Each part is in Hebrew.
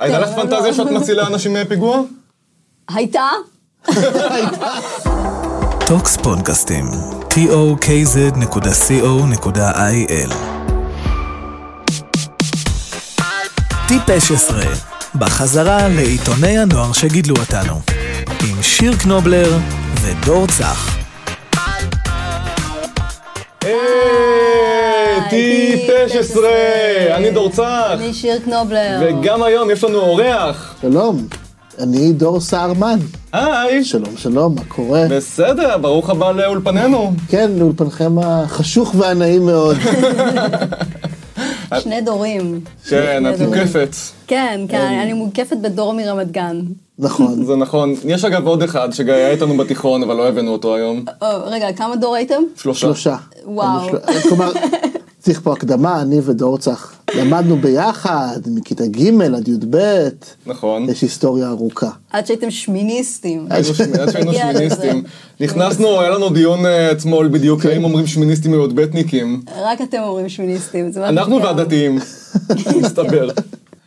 הייתה לך פנטזיה שאת מצילה אנשים מפיגוע? הייתה? Tokz פודקאסטים, tokz.co.il טיפשעשרה, בחזרה לעיתוני הנוער שגידלו אותנו, עם שיר קנובלר ודור צח. טיפש עשרה! אני דור צח! אני שיר קנובלר. וגם היום יש לנו אורח. שלום, אני דור סהרמן. היי! שלום, שלום, מה קורה? בסדר, ברוך הבא לאולפנינו. כן, לאולפנכם החשוך והנעים מאוד. שני דורים. כן, את. מוקפת. כן, כן, אני מוקפת בדור מרמת גן. נכון. זה נכון. יש אגב עוד אחד שהיה איתנו בתיכון, אבל לא הבאנו אותו היום. או, רגע, כמה דור הייתם? שלושה. שלושה. וואו. כלומר, צריך פה הקדמה, אני ודור צח למדנו ביחד, מכיתה ג' עד י"ב, נכון. יש היסטוריה ארוכה. עד שהייתם שמיניסטים. עד שהיינו. שמיניסטים. נכנסנו, היה לנו דיון אה, אתמול בדיוק, כן. האם אומרים שמיניסטים או י"בניקים. רק אתם אומרים שמיניסטים. זה מה אנחנו והדתיים, מסתבר.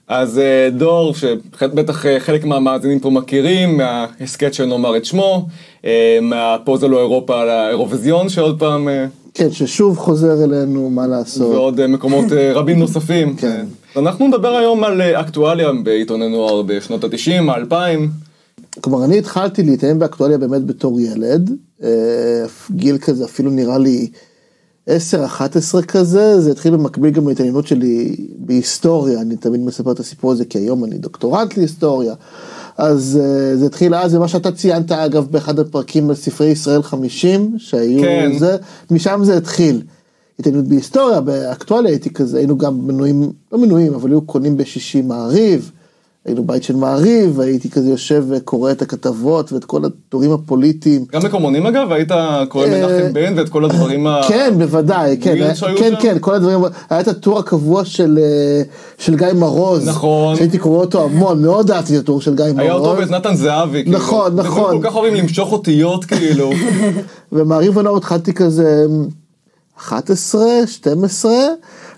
אז אה, דור, שבטח אה, חלק מהמאזינים פה מכירים, מההסכת שנאמר את שמו, מהפוזה לא אירופה על האירוויזיון שעוד פעם, כן, ששוב חוזר אלינו, מה לעשות. ועוד אה, מקומות אה, רבים נוספים. כן. אה, אנחנו נדבר היום על אה, אקטואליה בעיתוני נוער בשנות ה-90, ה-2000. כלומר, אני התחלתי להתעניין באקטואליה באמת בתור ילד, גיל כזה אפילו נראה לי 10-11 כזה, זה התחיל במקביל גם להתעניינות שלי בהיסטוריה, אני תמיד מספר את הסיפור הזה כי היום אני דוקטורנט להיסטוריה, אז אה, זה התחיל אז, זה מה שאתה ציינת אגב באחד הפרקים על ספרי ישראל 50, שהיו כן. זה, משם זה התחיל. התעניינות בהיסטוריה, באקטואליה הייתי כזה, היינו גם מנויים, לא מנויים, אבל היו קונים בשישי מעריב, היינו בית של מעריב, הייתי כזה יושב וקורא את הכתבות ואת כל הטורים הפוליטיים. גם מקומונים אגב, היית קורא אה, מנחם בן ואת כל הדברים ה... כן, בוודאי, כן, כן? כן, כל הדברים, היה את הטור הקבוע של אה, של גיא מרוז. נכון. שהייתי קורא אותו המון, מאוד אהבתי את הטור של גיא מרוז. היה אותו ואת נתן זהבי. כאילו. נכון, נכון. כל כך אוהבים למשוך אותיות כאילו. ומעריב הנוער התחלתי כזה 11, 12,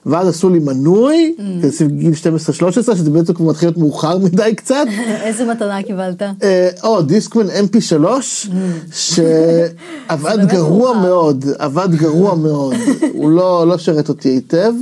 ואז עשו לי מנוי, Mm. סביב גיל 12-13, שזה בעצם כבר מתחיל להיות מאוחר מדי קצת. איזה מתנה קיבלת? אה, או, דיסקמן mp3, שעבד באמת גרוע. מאוד, עבד גרוע מאוד, הוא לא לא שירת אותי היטב.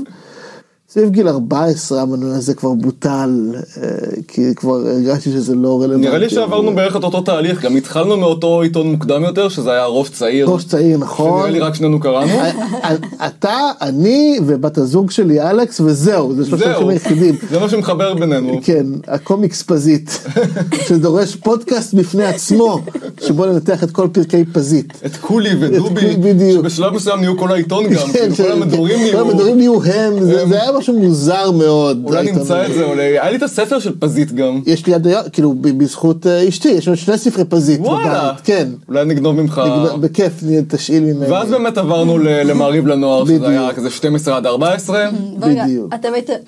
סביב גיל 14 המנוי הזה כבר בוטל, אה, כי כבר הרגשתי שזה לא רלוונטי. נראה לי שעברנו בערך את אותו תהליך, גם התחלנו מאותו עיתון מוקדם יותר, שזה היה ראש צעיר. ראש צעיר, נכון. שנראה לי רק שנינו קראנו. אה, אה, אתה, אני ובת הזוג שלי אלכס וזהו, זה שלושת זהו. האנשים היחידים. זה מה שמחבר בינינו. כן, הקומיקס פזית, שדורש פודקאסט בפני עצמו, שבו ננתח את כל פרקי פזית. את קולי ודובי. שבשלב מסוים נהיו כל העיתון גם, כאילו כן, כל המדורים כל נהיו. המדורים נהיו הם, זה היה משהו מוזר מאוד. אולי העיתון נמצא. את זה, אולי. היה לי את הספר של פזית גם. יש לי עד היום, כאילו ב- בזכות אה, אשתי, יש לנו שני ספרי פזית וואלה. כן. אולי נגנוב ממך. בכיף, תשאיל ממני. ואז באמת עברנו ל- למעריב לנוער, בדיוק. שזה היה כזה 12 עד 14. רגע, בדיוק.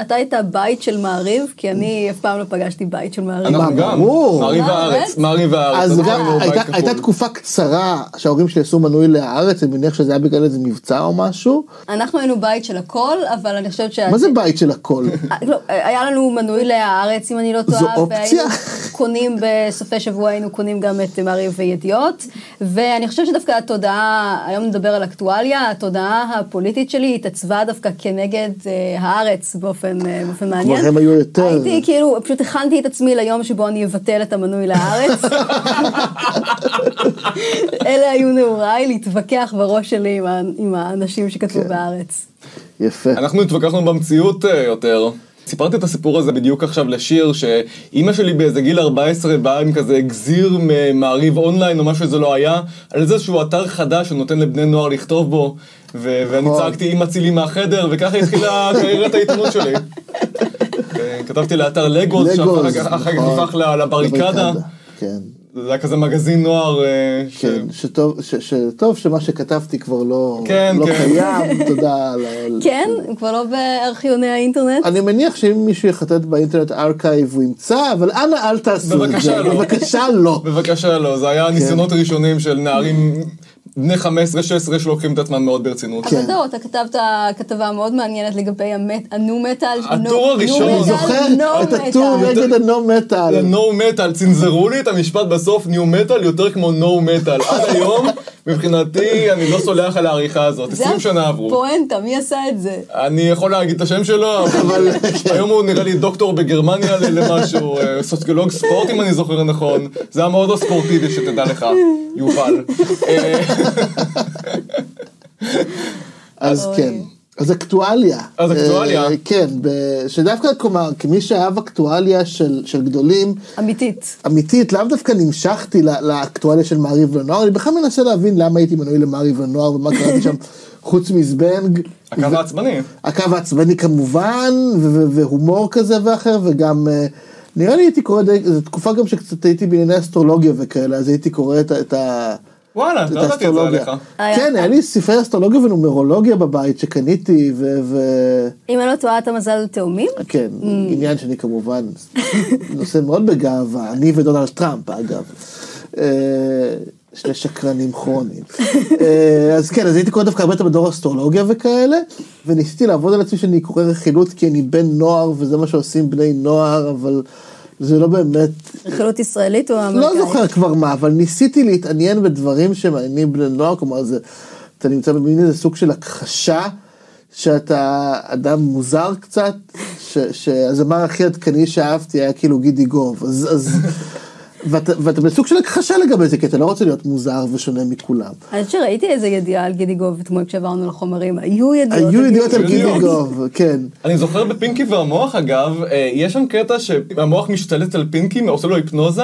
אתה היית- בית של מעריב? כי אני אף פעם לא פגשתי בית של מעריב. אנחנו גם. מעריב מה, הארץ? מעריב הארץ. אז גם. הייתה תקופה קצרה שההורים שלי עשו מנוי להארץ, אני מניח שזה היה בגלל איזה מבצע או משהו. אנחנו היינו בית של הכל, אבל אני חושבת שה... מה זה בית של הכל? אה, לא, היה לנו מנוי להארץ, אם אני לא טועה. זו אופציה? קונים בסופי שבוע, היינו קונים גם את מעריב וידיעות. ואני חושבת שדווקא התודעה, היום נדבר על אקטואליה, התודעה הפוליטית שלי התעצבה דווקא כנגד אה, הארץ באופן, אה, באופן מעניין. הם היו יותר- הייתי כאילו, פשוט הכנתי את עצמי ליום שבו אני אבטל את המנוי להארץ. אלה היו נעוריי, להתווכח בראש שלי עם, האנשים שכתבו כן. יפה. אנחנו התווכחנו במציאות אה, יותר. סיפרתי את הסיפור הזה בדיוק עכשיו לשיר, שאימא שלי באיזה גיל 14 באה עם כזה גזיר ממעריב אונליין או משהו שזה לא היה, על איזשהו אתר חדש שנותן לבני נוער לכתוב בו, ו- ואני נכון. צעקתי אמא צילי מהחדר, וככה התחילה קריירת העיתונות שלי. כתבתי לאתר לגוז, שאחר כך נכון. הפך ל- לבריקדה. כן. זה היה כזה מגזין נוער. אה, ש- כן, שטוב, ש, שטוב שמה שכתבתי כבר לא, כן, לא כן. קיים, תודה. על ה- כן? הם כבר לא בארכיוני האינטרנט? אני מניח שאם מישהו יחטט ב Internet Archive הוא ימצא, אבל אנא אל תעשו את בבקשה זה, לא. בבקשה לא. בבקשה לא, זה היה ניסיונות ראשונים של נערים בני 15-16 שלוקחים את עצמם מאוד ברצינות. אבל דור, אתה כתבת כתבה מאוד מעניינת לגבי המת- הנו מטאל. הטור נו- הראשון. נו אני זוכר את הטור. נגד הנו מטאל. נו מטאל, צנזרו לי את המשפט בסוף, ניו מטאל יותר כמו נו מטאל. עד היום, מבחינתי, אני לא סולח על העריכה הזאת, זה 20 שנה עברו. הפואנטה, מי עשה את זה? אני יכול להגיד את השם שלו, אבל היום הוא נראה לי דוקטור בגרמניה למשהו, אה, סוציולוג ספורט אם אני זוכר נכון. זה היה מאוד לא ספורטיבי שתדע לך, יובל. אז. כן. אז אקטואליה. אז אקטואליה. אה, כן, ב- שדווקא, כלומר, כמי שאהב אקטואליה של של גדולים, אמיתית. אמיתית, לאו דווקא נמשכתי ל- לאקטואליה של מעריב לנוער, אני בכלל מנסה להבין למה הייתי מנוי למעריב לנוער ומה קראתי שם חוץ מזבנג. הקו העצבני. הקו העצבני כמובן, ו- ו- והומור כזה ואחר, וגם אה, נראה לי הייתי קורא, די- זו תקופה גם שקצת הייתי בענייני אסטרולוגיה וכאלה, אז הייתי קורא את, ה- את ה... וואלה, לא ידעתי את זה. עליך. היה- כן, היה לי ספרי אסטרולוגיה ונומרולוגיה בבית שקניתי, ו... אם אני לא טועה, אתה מזל תאומים? כן, עניין שאני כמובן נושא מאוד בגאווה, אני ודונלד טראמפ אגב. אה, שני שקרנים כרוניים. אה, אז כן, אז הייתי קורא דווקא הרבה יותר בדור אסטרולוגיה וכאלה, וניסיתי לעבוד על עצמי שאני קורא רכילות כי אני בן נוער וזה מה שעושים בני נוער, אבל זה לא באמת, רכילות ישראלית או אמריקאית? לא זוכר כבר מה, אבל ניסיתי להתעניין בדברים שמעניינים בני נוער, כלומר זה, אתה נמצא במין איזה סוג של הכחשה, שאתה אדם מוזר קצת, שהזמר הכי עדכני שאהבתי היה כאילו גידי גוב, אז, אז ואתה, ואתה בסוג של הכחשה לגבי זה, כי אתה לא רוצה להיות מוזר ושונה מכולם. אני חושבת שראיתי איזה ידיעה על גידי גוב אתמול כשעברנו לחומרים, היו ידיעות. היו ידיעות על גידי ידיעות. גוב, כן. אני זוכר בפינקי והמוח אגב, אה, יש שם קטע שהמוח משתלט על פינקי, עושה לו היפנוזה,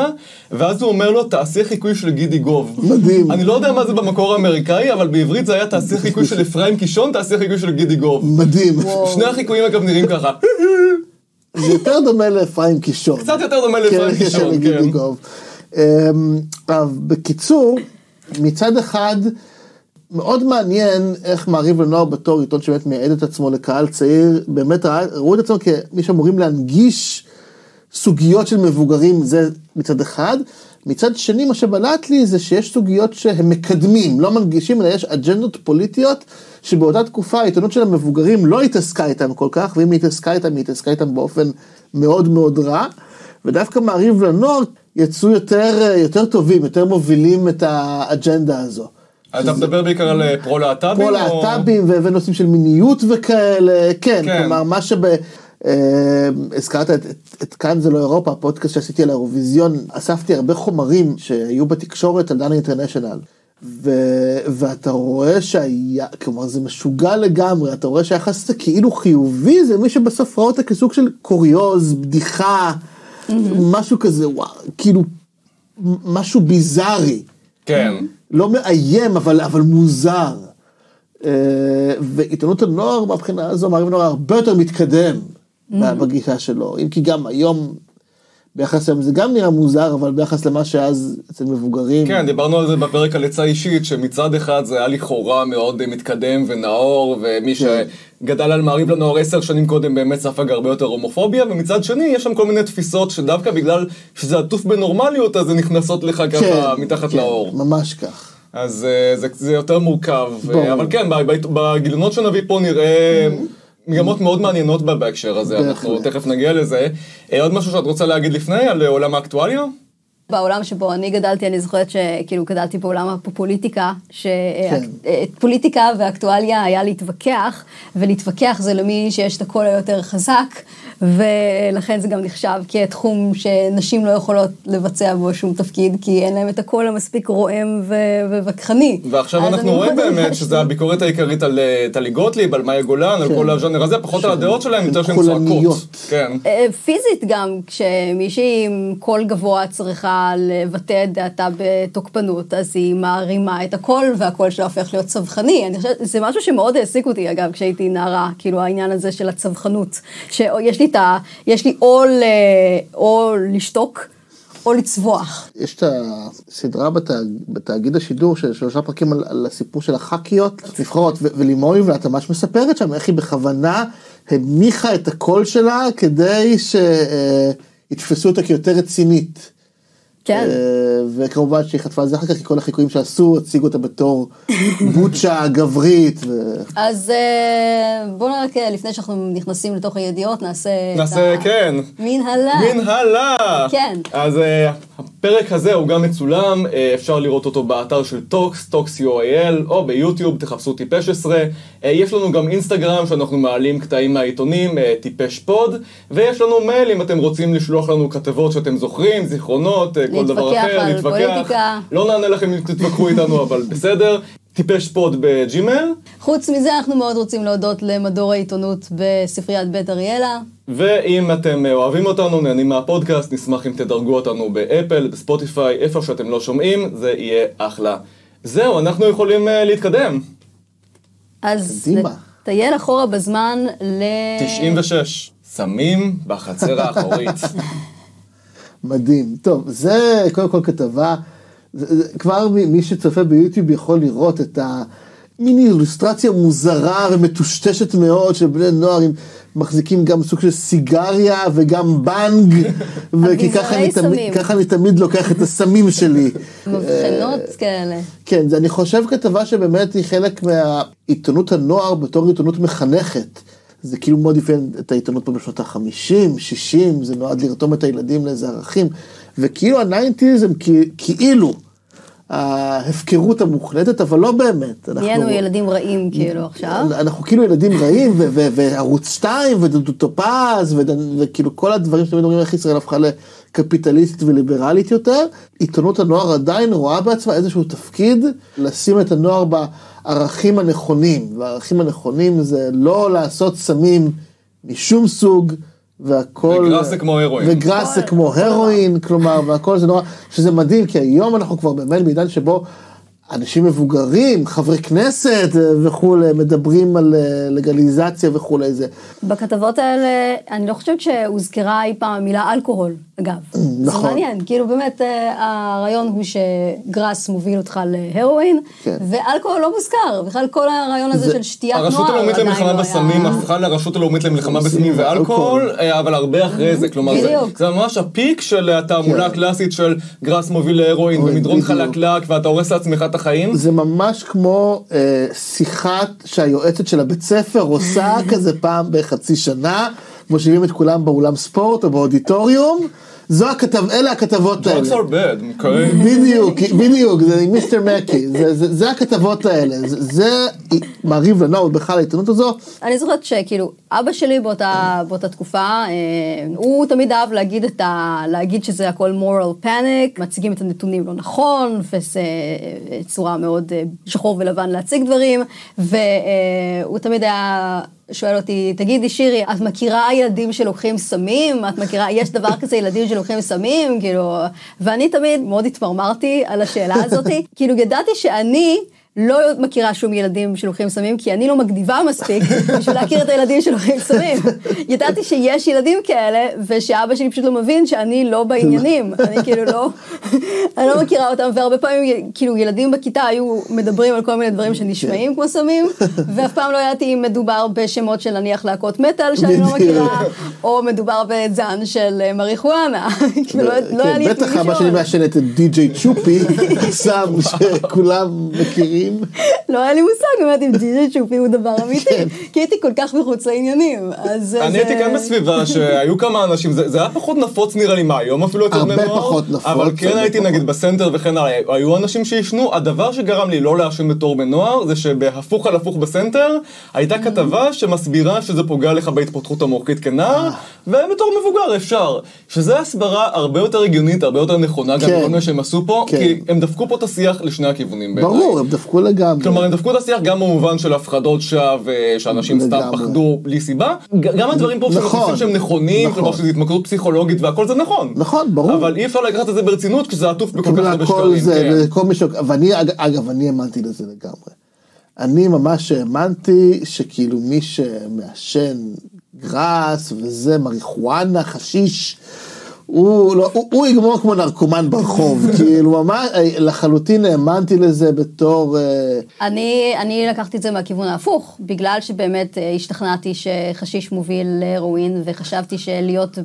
ואז הוא אומר לו תעשה חיקוי של גידי גוב. מדהים. אני לא יודע מה זה במקור האמריקאי, אבל בעברית זה היה תעשה חיקוי של אפרים קישון, תעשה חיקוי של גידי גוב. מדהים. שני החיקויים אגב נראים ככה. זה יותר דומה לאפרים קישון. קצת יותר דומה כן, לאפרים של קישון, כן. אמ, בקיצור, מצד אחד, מאוד מעניין איך מעריב לנוער בתור עיתון שבאמת מייעד את עצמו לקהל צעיר, באמת ראו את עצמם כמי שאמורים להנגיש סוגיות של מבוגרים, זה מצד אחד. מצד שני, מה שבלט לי זה שיש סוגיות שהם מקדמים, לא מנגישים, אלא יש אג'נדות פוליטיות שבאותה תקופה העיתונות של המבוגרים לא התעסקה איתם כל כך, ואם היא התעסקה איתם, היא התעסקה איתם באופן מאוד מאוד רע. ודווקא מעריב לנוער יצאו יותר, יותר טובים, יותר מובילים את האג'נדה הזו. אתה מדבר בעיקר על אה, פרו-להט"בים? פה או- להט"בים ו- ונושאים של מיניות וכאלה, כן, כן. כלומר מה שב... אה, הזכרת את, את, את כאן זה לא אירופה, הפודקאסט שעשיתי על האירוויזיון, אספתי הרבה חומרים שהיו בתקשורת על דנה אינטרנשיונל. ו, ואתה רואה שהיה, כלומר זה משוגע לגמרי, אתה רואה שהיחס הזה כאילו חיובי, זה מי שבסוף ראה אותה כסוג של קוריוז, בדיחה, משהו כזה, וואו, כאילו, משהו ביזארי. כן. לא מאיים, אבל, אבל מוזר. אה, ועיתונות הנוער מהבחינה הזו, מעריב הנוער הרבה יותר מתקדם בגישה שלו, אם כי גם היום, ביחס היום זה גם נראה מוזר, אבל ביחס למה שאז אצל מבוגרים. כן, דיברנו על זה בפרק על עצה אישית, שמצד אחד זה היה לכאורה מאוד אה, מתקדם ונאור, ומי כן. שגדל על מעריב לנוער עשר שנים קודם באמת ספג הרבה יותר הומופוביה, ומצד שני יש שם כל מיני תפיסות שדווקא בגלל שזה עטוף בנורמליות, אז זה נכנסות לך ככה מתחת כן, לאור. ממש כך. אז אה, זה, זה יותר מורכב, ברור. אה, אבל כן, ב- ב- בגיליונות שנביא פה נראה מגמות מאוד מעניינות בה בהקשר הזה, אנחנו. תכף נגיע לזה. אה, עוד משהו שאת רוצה להגיד לפני על אה, עולם האקטואליה? בעולם שבו אני גדלתי, אני זוכרת שכאילו גדלתי בעולם הפופוליטיקה, שפוליטיקה ואקטואליה היה להתווכח, ולהתווכח זה למי שיש את הקול היותר חזק, ולכן זה גם נחשב כתחום שנשים לא יכולות לבצע בו שום תפקיד, כי אין להם את הקול המספיק רועם ווכחני. ועכשיו אנחנו רואים באמת שזה הביקורת העיקרית על אה, טלי גוטליב, על מאיה גולן, על כל הז'אנר הזה, פחות על הדעות שלהם, יותר שהן. צועקות. כן. אה, פיזית גם, כשמישהי עם קול גבוה צריכה לבטא את דעתה בתוקפנות, אז היא מערימה את הקול, והקול שלה הופך להיות צווחני. אני חושבת, זה משהו שמאוד העסיק אותי, אגב, כשהייתי נערה, כאילו העניין הזה של הצווחנות. שיש לי את ה... יש לי או, ל, או לשתוק, או לצווח. יש את הסדרה בתאג, בתאגיד השידור של שלושה פרקים על, על הסיפור של הח"כיות נבחרות ולימור לבנת ממש מספרת שם איך היא בכוונה הנמיכה את הקול שלה כדי שיתפסו אותה כיותר רצינית. כן. אה, וכמובן שהיא חטפה על זה אחר כך, כי כל החיקויים שעשו, הציגו אותה בתור בוצ'ה גברית. ו... אז אה, בואו רק אה, לפני שאנחנו נכנסים לתוך הידיעות, נעשה... את נעשה, ה- כן. מנהלה. מנהלה! כן. אז אה, הפרק הזה הוא גם מצולם, אה, אפשר לראות אותו באתר של Tokz, tokz.co.il, או ביוטיוב, תחפשו טיפשעשרה. אה, יש לנו גם אינסטגרם שאנחנו מעלים קטעים מהעיתונים, אה, טיפש פוד, ויש לנו מייל אם אתם רוצים לשלוח לנו כתבות שאתם זוכרים, זיכרונות, כל דבר להתווכח אחר, על פוליטיקה. לא נענה לכם אם תתווכחו איתנו, אבל בסדר. טיפש פוד בג'ימל. חוץ מזה, אנחנו מאוד רוצים להודות למדור העיתונות בספריית בית אריאלה. ואם אתם אה, אוהבים אותנו, נהנים מהפודקאסט, נשמח אם תדרגו אותנו באפל, בספוטיפיי, איפה שאתם לא שומעים, זה יהיה אחלה. זהו, אנחנו יכולים uh, להתקדם. אז קדימה. לטייל אחורה בזמן ל... 96, סמים בחצר האחורית. מדהים. טוב, זה קודם כל כתבה, כבר מי, שצופה ביוטיוב יכול לראות את המיני אילוסטרציה מוזרה ומטושטשת מאוד של בני נוער עם מחזיקים גם סוג של סיגריה וגם בנג, וכי ככה אני, תמיד. ככה אני תמיד לוקח את הסמים שלי. מבחנות כאלה. כן, זה אני חושב כתבה שבאמת היא חלק מהעיתונות הנוער בתור עיתונות מחנכת. זה כאילו מאוד יפה את העיתונות פה בשנות ה-50, 60, זה נועד לרתום את הילדים לאיזה ערכים, וכאילו ה nineties הם כאילו ההפקרות המוחלטת, אבל לא באמת. נהיינו ילדים רעים כאילו עכשיו. אנחנו כאילו ילדים רעים, וערוץ 2, ודודו טופז, וכאילו כל הדברים שאתם אומרים איך ישראל הפכה לקפיטליסטית וליברלית יותר, עיתונות הנוער עדיין רואה בעצמה איזשהו תפקיד לשים את הנוער בערכים הנכונים, והערכים הנכונים זה לא לעשות סמים משום סוג. והכל... וגראס זה כמו הרואין. וגראס זה כמו הרואין, כלומר, והכל זה נורא, שזה מדהים, כי היום אנחנו כבר באמת בעידן שבו אנשים מבוגרים, חברי כנסת וכולי, מדברים על אה, לגליזציה וכולי, זה בכתבות האלה, אני לא חושבת שהוזכרה אי פעם המילה אלכוהול, אגב. נכון. זה מעניין, כאילו באמת אה, הרעיון הוא שגראס מוביל אותך להרואין, כן. ואלכוהול לא מוזכר, בכלל כל הרעיון הזה זה- של שתיית נוער הרשות הלאומית למלחמה לא בסמים היה- הפכה לרשות הלאומית למלחמה בסמים ואלכוהול, ואלכוהול. אה, אבל הרבה אחרי זה, כלומר זה-. זה ממש הפיק של התעמולה כן. הקלאסית של גראס מוביל להרואין בדיוק. חלקלק ואתה הורס לעצמך את החיים. זה ממש כמו אה, שיחת שהיועצת של הבית ספר עושה כזה פעם בחצי שנה, מושיבים את כולם באולם ספורט או באודיטוריום, זו הכתב, אלה הכתבות האלה. Drugs are bad, אוקיי? בדיוק, בדיוק, זה מיסטר מקי, זה, זה, זה הכתבות האלה, זה, זה מעריב לנוער, ובכלל העיתונות הזו, אני זוכרת שכאילו, אבא שלי באותה, באותה תקופה, אה, הוא תמיד אהב להגיד, את ה, להגיד שזה הכל moral panic, מציגים את הנתונים לא נכון, וזה אה, צורה מאוד אה, שחור ולבן להציג דברים, והוא תמיד היה... שואל אותי, תגידי שירי, את מכירה ילדים שלוקחים סמים? את מכירה, יש דבר כזה ילדים שלוקחים סמים? כאילו, ואני תמיד מאוד התמרמרתי על השאלה הזאתי, כאילו ידעתי שאני לא מכירה שום ילדים שלוקחים סמים, כי אני לא מגניבה מספיק בשביל להכיר את הילדים שלוקחים סמים. ידעתי שיש ילדים כאלה, ושאבא שלי פשוט לא מבין שאני לא בעניינים. אני כאילו לא, אני לא מכירה אותם, והרבה פעמים כאילו ילדים בכיתה היו מדברים על כל מיני דברים שנשמעים כמו סמים, ואף פעם לא ידעתי אם מדובר בשמות של נניח להקות מטאל שאני לא. מכירה, או מדובר בזן של אה, מריחואנה. כאילו, לא לא היה לי כן, בטח אבא שלי. מעשן את ג'יזי צ'ופי, סם שכולם מכירים. לא היה לי מושג באמת אם ג'יזי צ'ופי הוא דבר אמיתי, כן. כי הייתי כל כך מחוץ לעניינים. אז אני הייתי גם בסביבה שהיו כמה אנשים, זה זה היה פחות נפוץ נראה לי מה, היום אפילו יותר הרבה בני נוער, פחות נפוץ, אבל כן הרבה הייתי. נגיד בסנטר וכן הלאה, היו אנשים שעישנו, הדבר שגרם לי לא לעשן בתור בן נוער, זה שבהפוך על הפוך בסנטר, הייתה כתבה שמסבירה שזה פוגע לך בהתפתחות המוחית כנער, אה. ובתור מבוגר אפשר. שזה הסברה הרבה יותר הגיונית, הרבה יותר נכונה, גם כן. בכל מה שהם עשו פה, כן. כי הם דפקו פה את השיח לשני הכיוונים. ברור, הם דפקו לגמרי. כלומר, הם דפקו את השיח גם במובן של הפחדות שווא, אה, שאנשים סתם. פחדו בלי סיבה. גם הדברים פה נכון. שהם נכונים, נכון. כלומר שזו התמכרות פסיכולוגית והכל זה נכון. נכון, ברור. אבל אי אפשר לקחת את זה ברצינות כשזה עטוף בכל כך הרבה שקרים. זה, כן. כל ש... ואני, אג- אגב, אני האמנתי לזה לגמרי. אני ממש האמנתי שכאילו מי שמעשן גראס וזה, מריחואנה, חשיש, הוא, לא, הוא, הוא יגמור כמו נרקומן ברחוב, כאילו ממש, אה, לחלוטין האמנתי לזה בתור, אה, אני, אני לקחתי את זה מהכיוון ההפוך, בגלל שבאמת אה, השתכנעתי שחשיש מוביל להרואין, וחשבתי שלהיות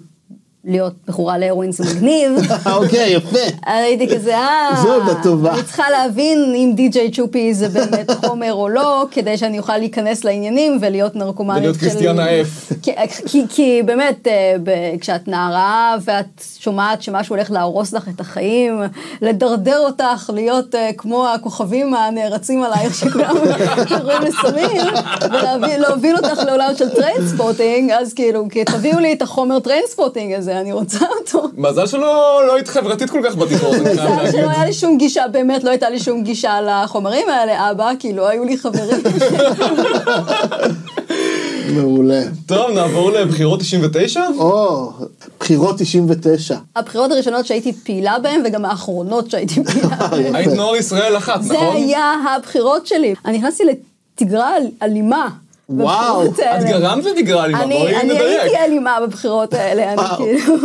להיות מכורה להרואין זה מגניב. אוקיי, יפה. הייתי כזה, אה, זו עמדה טובה. אני צריכה להבין אם די.ג'יי צ'ופי זה באמת חומר או לא, כדי שאני אוכל להיכנס לעניינים ולהיות נרקומנית ולהיות קריסטיאנה F. כי, כי, כי באמת, אה, ב- כשאת נערה ואת שומעת שמשהו הולך להרוס לך את החיים, לדרדר אותך להיות אה, כמו הכוכבים הנערצים עלייך שכולם קוראים לסמים, ולהוביל אותך לעולם של Trainspotting, אז כאילו, כי תביאו לי את החומר Trainspotting הזה, אני רוצה אותו. מזל שלא לא היית חברתית כל כך בתיכון, חייב מזל. שלא היה לי שום גישה, באמת לא הייתה לי שום גישה לחומרים האלה, אבא, כי לא היו לי חברים. מעולה. טוב, נעבור לבחירות 99? או, בחירות 99. הבחירות הראשונות שהייתי פעילה בהן, וגם האחרונות שהייתי פעילה בהן. היית נוער ישראל אחת, זה נכון? היה הבחירות שלי. אני נכנסתי לתגרה אל- אלימה. וואו, את. גרמת ותגרה לי, אני בואי אני נדייק. הייתי אלימה בבחירות האלה, אני. כאילו...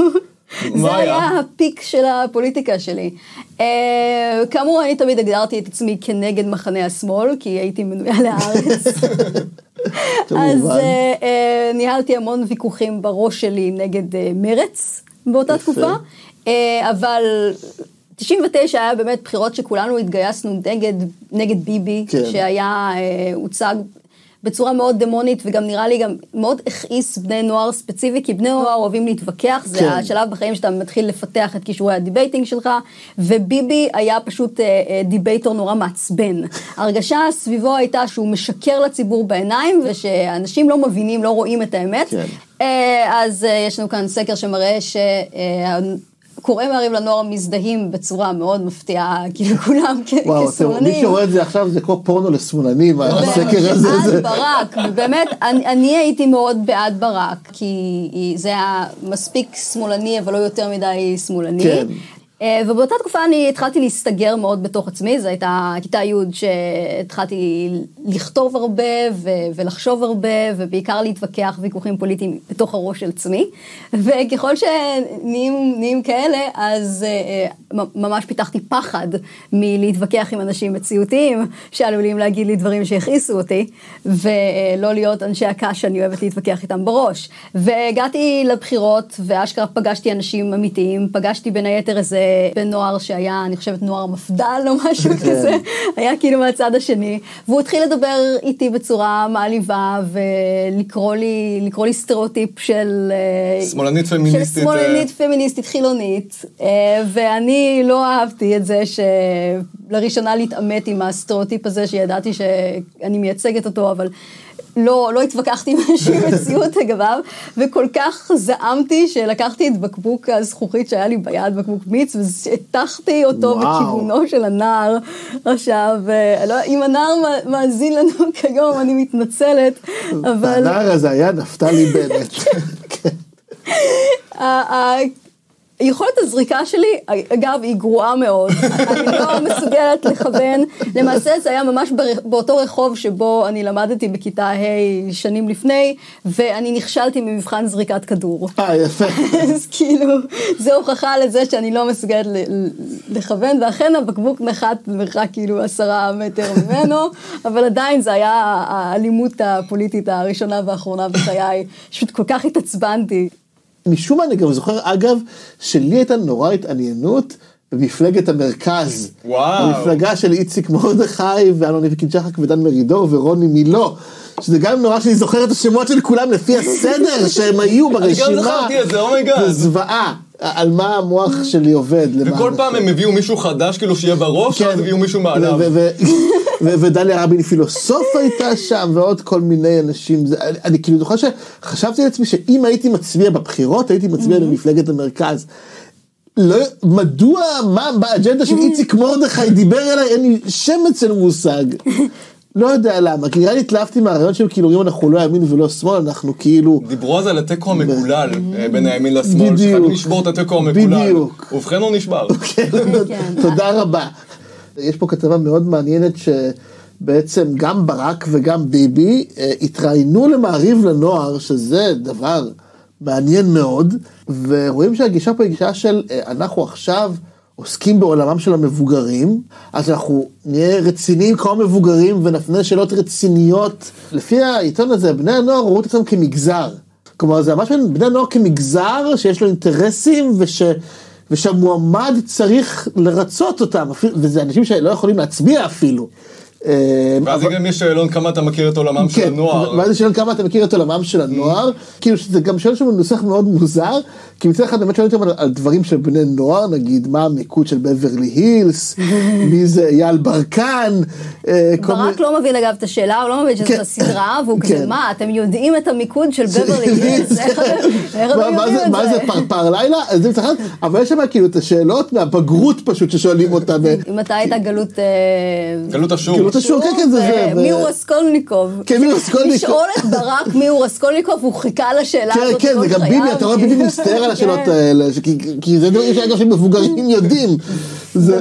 זה היה? הפיק של הפוליטיקה שלי. אה, כאמור, אני תמיד הגדרתי את עצמי כנגד מחנה השמאל, כי הייתי מנויה לארץ. אז. אה, אה, ניהלתי המון ויכוחים בראש שלי נגד מרץ באותה. תקופה, אבל 99 היה באמת בחירות שכולנו התגייסנו נגד, נגד ביבי, כן. שהיה, אה, הוצג בצורה מאוד דמונית, וגם נראה לי גם מאוד הכעיס בני נוער ספציפי, כי בני נוער אוהבים להתווכח, זה כן. השלב בחיים שאתה מתחיל לפתח את כישורי ה debating שלך, וביבי היה פשוט אה, אה, debater נורא מעצבן. ההרגשה סביבו הייתה שהוא משקר לציבור בעיניים, ושאנשים לא מבינים, לא רואים את האמת. כן. אה, אז אה, יש לנו כאן סקר שמראה שקוראי מעריב לנוער מזדהים בצורה מאוד מפתיעה, כאילו כולם כ- וואו, אתם- מי כשמאלנים. שרואה את זה עכשיו זה כמו פורנו לשמאלנים, הסקר הזה. זה- ברק, ובאמת, אני, אני הייתי מאוד בעד ברק, כי זה היה מספיק שמאלני, אבל לא יותר מדי שמאלני. אה, ובאותה תקופה אני התחלתי להסתגר מאוד בתוך עצמי, זו הייתה כיתה י' שהתחלתי לכתוב הרבה ולחשוב הרבה, ובעיקר להתווכח ויכוחים פוליטיים בתוך הראש של עצמי. וככל שנהיים נהיים כאלה, אז מ- ממש פיתחתי פחד מלהתווכח עם אנשים מציאותיים, שעלולים להגיד לי דברים שהכעיסו אותי, ולא להיות אנשי הקש שאני אוהבת להתווכח איתם בראש. והגעתי לבחירות, ואשכרה פגשתי אנשים אמיתיים, פגשתי בין היתר איזה בן נוער שהיה, אני חושבת, נוער מפד"ל או משהו כן. כזה, היה כאילו מהצד השני, והוא התחיל לדבר איתי בצורה מעליבה, ולקרוא לי, לקרוא לי סטריאוטיפ של... אה, שמאלנית פמיניסטית, של שמאלנית פמיניסטית חילונית, אה, ואני לא אהבתי את זה שלראשונה להתעמת עם הסטריאוטיפ הזה, שידעתי שאני מייצגת אותו, אבל לא, לא התווכחתי עם איזושהי מציאות לגביו, וכל כך זעמתי שלקחתי את בקבוק הזכוכית שהיה לי ביד, בקבוק מיץ, והטחתי אותו וואו. בכיוונו של הנער. עכשיו, אה, לא, אם הנער מא- מאזין לנו כיום, אני מתנצלת, אבל... הנער הזה היה נפתלי בנט. יכולת הזריקה שלי, אגב, היא גרועה מאוד. אני לא מסוגלת לכוון. למעשה זה היה ממש באותו רחוב שבו אני למדתי בכיתה ה' שנים לפני, ואני נכשלתי ממבחן זריקת כדור. אה, יפה. אז כאילו, זה הוכחה לזה שאני לא מסוגלת לכוון, ואכן הבקבוק נחת במרחק כאילו עשרה מטר ממנו, אבל עדיין זה היה האלימות הפוליטית הראשונה והאחרונה בחיי, פשוט כל כך התעצבנתי. משום מה אני גם זוכר, אגב, שלי הייתה נורא התעניינות במפלגת המרכז. וואו. המפלגה של איציק מרדכי ואמנון ליפקין-שחק ודן מרידור ורוני מילו. שזה גם נורא שאני זוכר את השמות של כולם לפי הסדר שהם היו אני ברשימה. גם זכרתי את זה, oh my god. זה זוועה. על מה המוח שלי עובד. וכל פעם. הם הביאו מישהו חדש כאילו שיהיה בראש, כן. אז הביאו מישהו מעליו. ודליה רבין פילוסוף הייתה שם ועוד כל מיני אנשים זה, אני, אני כאילו זוכר שחשבתי לעצמי שאם הייתי מצביע בבחירות הייתי מצביע למפלגת המרכז. לא, מדוע מה באג'נדה של איציק מרדכי דיבר אליי אין לי שמץ של מושג. לא יודע למה כי נראה לי התלהבתי מהרעיון שהם כאילו אומרים אנחנו לא ימין ולא שמאל אנחנו כאילו דיברו אז על התיקו המקולל אה, בין הימין לשמאל. שחייבים לשבור את התיקו המקולל. בדיוק. ובכן הוא נשבר. כן, כן. תודה רבה. יש פה כתבה מאוד מעניינת שבעצם גם ברק וגם ביבי אה, התראיינו למעריב לנוער, שזה דבר מעניין מאוד, ורואים שהגישה פה היא גישה של אה, אנחנו עכשיו עוסקים בעולמם של המבוגרים, אז אנחנו נהיה רציניים כמו מבוגרים ונפנה שאלות רציניות. לפי העיתון הזה, בני הנוער ראו את עצמם כמגזר. כלומר, זה ממש בני נוער כמגזר שיש לו אינטרסים וש... ושהמועמד צריך לרצות אותם, וזה אנשים שלא יכולים להצביע אפילו. אה, ואז אבל- גם יש שאלון כמה אתה מכיר את עולמם של כן, הנוער. ואז יש שאלה כמה אתה מכיר את עולמם של הנוער, כאילו שזה גם שאלה שמנוסח מאוד מוזר, כי מצד אחד באמת שואלים אותם על, על דברים של בני נוער, נגיד מה המיקוד של בברלי הילס, מי זה אייל ברקן, אה, ברק לא מבין אגב את השאלה, הוא לא מבין כן. שזו סדרה, והוא כן. כזה, מה, אתם יודעים את המיקוד של בברלי הילס? איך אתם מה- זה- את מה זה פרפר לילה? זה מצד אחד, אבל יש שם כאילו את השאלות מהבגרות פשוט ששואלים אותם. אה, אם אתה היית גלות... אה, גלות השוק. גלות השוק, כן, כן, זה זה. מי ו- הוא רסקולניקוב? כן, מי הוא רסקולניקוב? לשאול את ברק מי הוא רסקולניקוב, הוא חיכה לשאלה כן, הזאת. כן, כל זה גם ביבי, אתה רואה. ביבי מסתער על השאלות כן. האלה, ש- כי- זה דברים שאגב שמבוגרים יודעים. זה-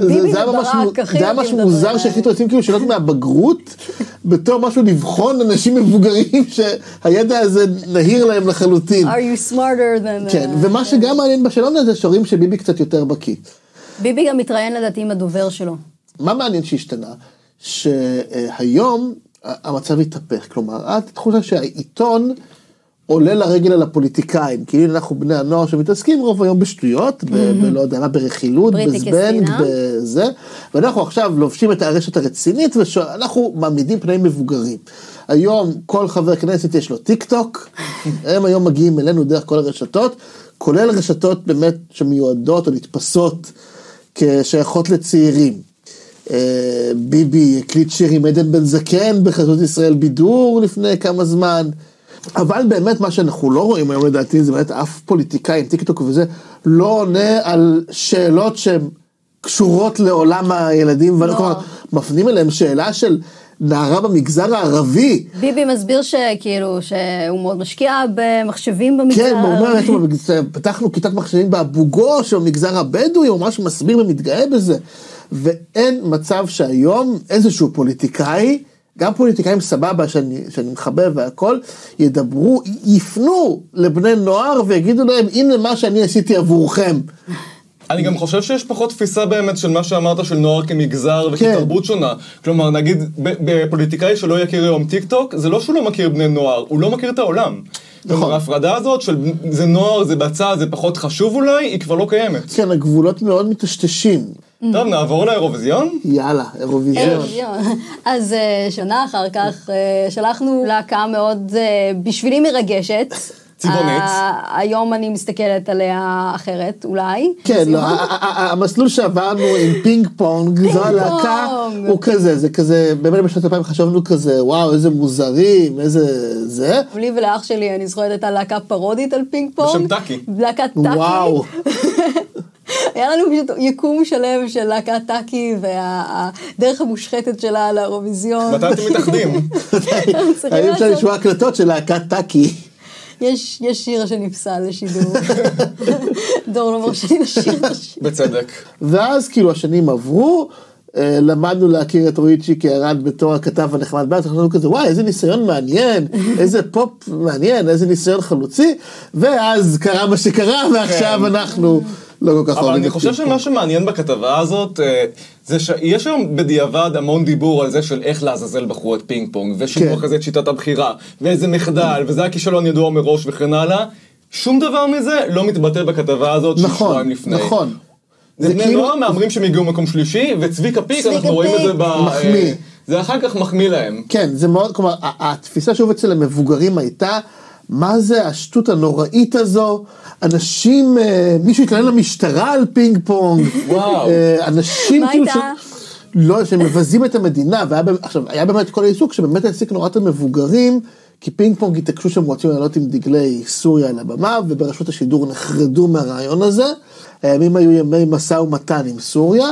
היה ממש מוזר האלה. שהחליטו לשים כאילו שאלות מהבגרות, בתור משהו לבחון אנשים מבוגרים שהידע הזה נהיר להם לחלוטין. are you smarter than... כן, uh, ומה שגם מעניין בשאלון הזה, שרואים שביבי קצת יותר בקיא. ביבי גם מתראיין לדעתי עם הדובר שלו. מה מעניין שהשתנה? שהיום המצב התהפך, כלומר, התחושה שהעיתון עולה לרגל על הפוליטיקאים, כאילו אנחנו בני הנוער שמתעסקים רוב היום בשטויות, בלא יודע מה, ברכילות, בזבנג. בזה, ואנחנו עכשיו לובשים את הרשת הרצינית, ואנחנו מעמידים פני מבוגרים. היום כל חבר כנסת יש לו טיק טוק, הם היום מגיעים אלינו דרך כל הרשתות, כולל רשתות באמת שמיועדות או נתפסות כשייכות לצעירים. אה, ביבי הקליט שיר עם עדן בן זקן בחסות ישראל בידור לפני כמה זמן. אבל באמת מה שאנחנו לא רואים היום לדעתי זה באמת אף פוליטיקאי עם טיקטוק וזה לא עונה על שאלות שהן קשורות לעולם הילדים, לא. כלומר מפנים אליהם שאלה של נערה במגזר הערבי. ביבי מסביר שכאילו שהוא מאוד משקיע במחשבים במגזר. כן, הוא אומר, פתחנו כיתת מחשבים באבו גוש, או במגזר הבדואי, הוא ממש מסביר ומתגאה בזה. ואין מצב שהיום איזשהו פוליטיקאי, גם פוליטיקאים סבבה שאני, שאני מחבב והכל, ידברו, יפנו לבני נוער ויגידו להם, הנה מה שאני עשיתי עבורכם. אני גם חושב שיש פחות תפיסה באמת של מה שאמרת של נוער כמגזר כן. וכתרבות שונה. כלומר, נגיד, בפוליטיקאי שלא יכיר היום טיק טוק, זה לא שהוא לא מכיר בני נוער, הוא לא מכיר את העולם. נכון. כלומר, ההפרדה הזאת של זה נוער, זה בצד, זה פחות חשוב אולי, היא כבר לא קיימת. כן, הגבולות מאוד מטשטשים. טוב, נעבור לאירוויזיון? יאללה, אירוויזיון. אירוויזיון. אז אה, שנה אחר כך אה, שלחנו להקה מאוד אה, בשבילי מרגשת. צבעונית. היום אני מסתכלת עליה אחרת אולי. כן, לא, המסלול שעברנו עם פינג פונג, זו הלהקה. הוא כזה, זה כזה, באמת בשנת 2000 חשבנו כזה, וואו, איזה מוזרים, איזה זה, לי ולאח שלי, אני זוכרת, הייתה להקה פרודית על פינג פונג. בשם טאקי. להקת טאקי. וואו. היה לנו פשוט יקום שלם של להקת טאקי והדרך המושחתת שלה לאירוויזיון. מתי אתם מתאחדים? האם אפשר לשמוע הקלטות של להקת טאקי? יש יש שיר שנפסל לשידור. דור לא מרשה לי לשיר את השיר. בצדק. ואז כאילו השנים עברו, אה, למדנו להכיר את רועי צ'יקי ארד בתור הכתב הנחמד בהארץ, אנחנו כזה וואי איזה ניסיון מעניין, איזה פופ מעניין, איזה ניסיון חלוצי, ואז קרה מה שקרה ועכשיו כן. אנחנו לא כל כך אבל אוהבים אני את חושב שמה שמעניין בכתבה הזאת, אה, זה שיש היום בדיעבד המון דיבור על זה של איך לעזאזל בחרו את פינג פונג, ושינו כן. אחרי זה את שיטת הבחירה, ואיזה מחדל, וזה היה כישלון ידוע מראש וכן הלאה. שום דבר מזה לא מתבטא בכתבה הזאת של נכון, שבועיים לפני. נכון. זה זה בני כאילו- נוער מהמרים שהם הגיעו מקום שלישי, וצביקה פיק, צביקה אנחנו רואים את זה. ב... מחמיא. זה אחר כך מחמיא להם. כן, זה מאוד, כלומר, התפיסה שוב אצל המבוגרים הייתה, מה זה השטות הנוראית הזו? אנשים, אה, מישהו התלונן למשטרה על פינג פונג. וואו. אה, אנשים מה כאילו הייתה? לא, שמבזים את המדינה, והיה עכשיו, היה באמת כל העיסוק שבאמת העסיק נורא את המבוגרים, כי פינג פונג התעקשו שהם רוצים לעלות עם דגלי סוריה על הבמה, וברשות השידור נחרדו מהרעיון הזה. הימים היו ימי משא ומתן עם סוריה.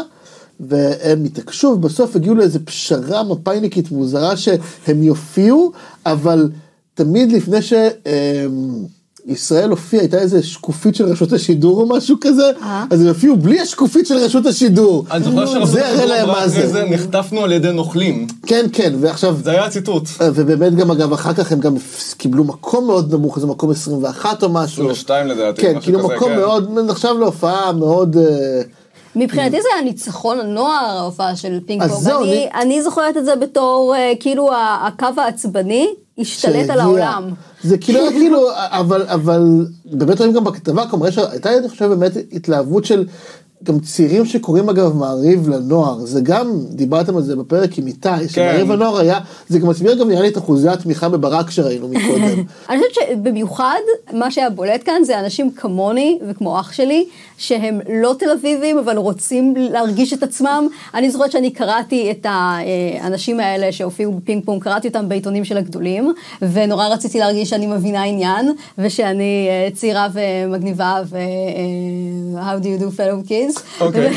והם התעקשו, ובסוף הגיעו לאיזו פשרה מפאיניקית מוזרה שהם יופיעו, אבל תמיד לפני שישראל הופיעה, הייתה איזה שקופית של רשות השידור או משהו כזה, אה. אז הם הופיעו בלי השקופית של רשות השידור. אני זוכר שרשות זה יראה השידור להם אמרה מה אחרי זה. נחטפנו על ידי נוכלים. כן, כן, ועכשיו, זה היה הציטוט. ובאמת גם אגב אחר כך הם גם קיבלו מקום מאוד נמוך, איזה מקום 21 או משהו. 22 לדעתי, כן, משהו כאילו מקום כן. מאוד, נחשב להופעה מאוד... אה, מבחינתי זה היה ניצחון הנוער, ההופעה של פינג אז פונג. אני, זוכרת את זה בתור, אה, כאילו הקו העצבני השתלט. על העולם. זה כאילו, כאילו, אבל, אבל באמת רואים גם בכתבה, כלומר, הייתה, אני חושב, באמת התלהבות של גם צעירים שקוראים אגב מעריב לנוער, זה גם, דיברתם על זה בפרק עם איתי, שמעריב לנוער היה, זה גם מסביר גם נראה לי את אחוזי התמיכה בברק שראינו מקודם. אני חושבת שבמיוחד מה שהיה בולט כאן זה אנשים כמוני וכמו אח שלי, שהם לא תל אביבים אבל רוצים להרגיש את עצמם. אני זוכרת שאני קראתי את האנשים האלה שהופיעו בפינג פונג, קראתי אותם בעיתונים של הגדולים, ונורא רציתי להרגיש שאני מבינה עניין, ושאני אה, צעירה ומגניבה ו... אה, How do you do fellow kids. אוקיי.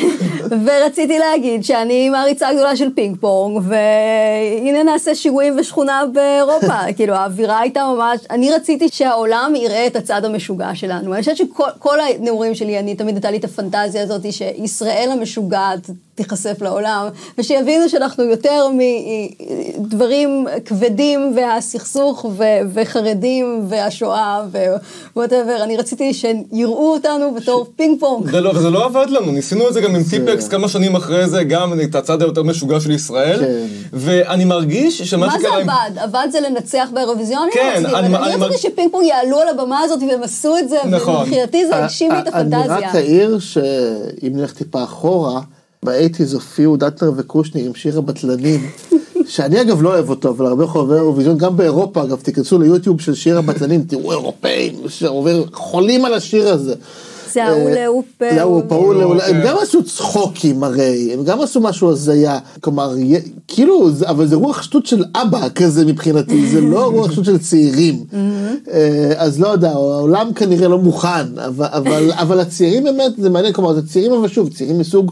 ו- ורציתי להגיד שאני מעריצה גדולה של פינג פונג, והנה נעשה שיעורים ושכונה באירופה. כאילו, האווירה הייתה ממש, אני רציתי שהעולם יראה את הצד המשוגע שלנו. אני חושבת שכל כל הנעורים שלי, אני תמיד הייתה לי את הפנטזיה הזאת שישראל המשוגעת תיחשף לעולם, ושיבינו שאנחנו יותר מדברים כבדים והסכסוך ו- וחרדים והשואה ו whatever, אני רציתי שיראו אותנו בתור פינג פונג. זה לא, וזה לא עבד לנו, ניסינו את זה גם עם טיפקס כמה שנים אחרי זה, גם את הצד היותר משוגע של ישראל, כן. ואני מרגיש שמה מה זה שקרה עם... עבד? עבד זה לנצח באירוויזיון? כן, אני אני- אני אני רציתי מרג- שפינג פונג יעלו על הבמה הזאת והם עשו את זה, נכון. ומבחינתי זה הגשים לי את אני רק הפנטזיה. אעיר שאם נלך טיפה אחורה, באייטיז הופיעו דטנר וקושניר עם שיר הבטלנים, שאני אגב לא אוהב אותו, אבל הרבה חובבי אירוויזיון, גם באירופה אגב, תיכנסו ליוטיוב של שיר הבטלנים, תראו אירופאים, שעובר- חולים על השיר הזה. זה ההוא אה, לאופה, זה פעול, הוא- הם גם עשו צחוקים הרי, הם גם עשו משהו הזיה, כלומר, כאילו, אבל זה רוח שטות של אבא כזה מבחינתי, זה לא רוח שטות של צעירים. אה, אז לא יודע, העולם כנראה לא מוכן, אבל- אבל אבל הצעירים באמת, זה מעניין, כלומר, זה צעירים אבל שוב, צעירים מסוג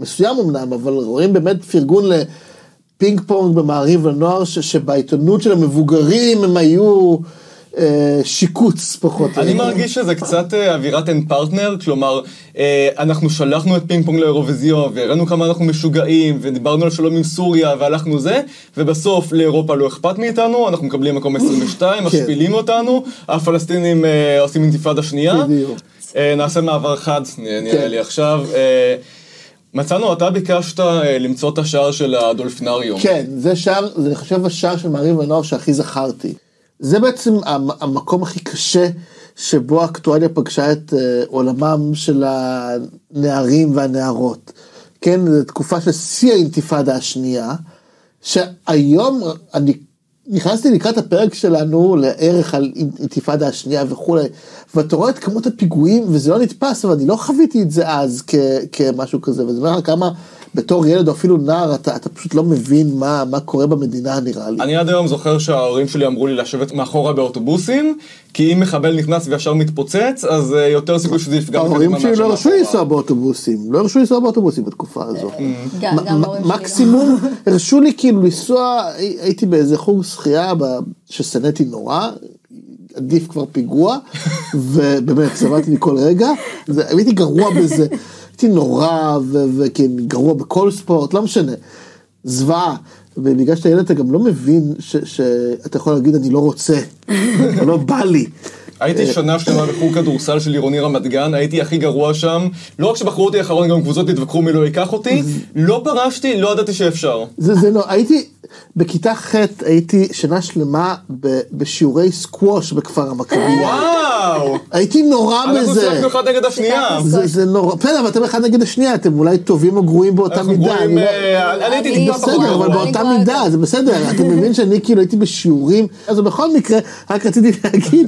מסוים אמנם, אבל רואים באמת פרגון לפינג פונג במעריב לנוער, ש- שבעיתונות של המבוגרים הם היו אה, שיקוץ פחות. אני. מרגיש שזה קצת אה, אווירת אין פרטנר, כלומר, אה, אנחנו שלחנו את פינג פונג לאירוויזיון, והראינו כמה אנחנו משוגעים, ודיברנו על שלום עם סוריה, והלכנו זה, ובסוף לאירופה לא אכפת מאיתנו, אנחנו מקבלים מקום 22, משפילים אותנו, הפלסטינים עושים אינתיפאדה שנייה. נעשה מעבר חד, נראה כן. לי עכשיו. מצאנו, אתה ביקשת אה, למצוא את השער של הדולפינריום. כן, זה שער, זה חושב השער של מעריב לנוער שהכי זכרתי. זה בעצם המ- המקום הכי קשה שבו האקטואליה פגשה את אה, עולמם של הנערים והנערות. כן, זו תקופה של שיא האינתיפאדה השנייה, שהיום אני נכנסתי לקראת הפרק שלנו לערך על אינתיפאדה השנייה וכולי, ואתה רואה את כמות הפיגועים וזה לא נתפס, אבל אני לא חוויתי את זה אז כ, כמשהו כזה, וזה אומר לך כמה בתור ילד או אפילו נער אתה, אתה פשוט לא מבין מה, מה קורה במדינה נראה לי. אני עד היום זוכר שההורים שלי אמרו לי לשבת מאחורה באוטובוסים, כי אם מחבל נכנס וישר מתפוצץ, אז אה, יותר סיכוי שזה יפגע ההורים שלי לא הרשו. לנסוע באוטובוסים, לא הרשו לנסוע באוטובוסים בתקופה הזו. ההורים שלי לא. מקסימום הרשו לי כאילו לנסוע, הי- הייתי באיזה חוג שחייה ששנאתי נורא, עדיף כבר פיגוע, ובאמת סבלתי מכל רגע, זה- הייתי גרוע בזה, הייתי נורא ו- וכן גרוע בכל ספורט, לא משנה, זוועה. ובגלל שאתה ילד אתה גם לא מבין שאתה יכול להגיד אני לא רוצה, לא בא לי. הייתי שנה שלמה בחוג כדורסל של עירוני רמת גן, הייתי הכי גרוע שם. לא רק שבחרו אותי אחרון, גם קבוצות התווכחו מי לא ייקח אותי. לא פרשתי, לא ידעתי שאפשר. זה, זה לא, הייתי, בכיתה ח' הייתי שנה שלמה בשיעורי סקווש בכפר המכבייה. וואו! הייתי נורא אנחנו בזה. שיחקנו אחד נגד השנייה. זה, זה נורא, בסדר, אבל אתם אחד נגד השנייה, אתם אולי טובים או גרועים באותה אנחנו מידה. גרועים, אני לא- אה, הייתי טיפה פחות בסדר, אבל באותה מידה. זה בסדר, אתה מבין שאני כאילו הייתי בשיעורים, אז בכל מקרה, רק רציתי להגיד,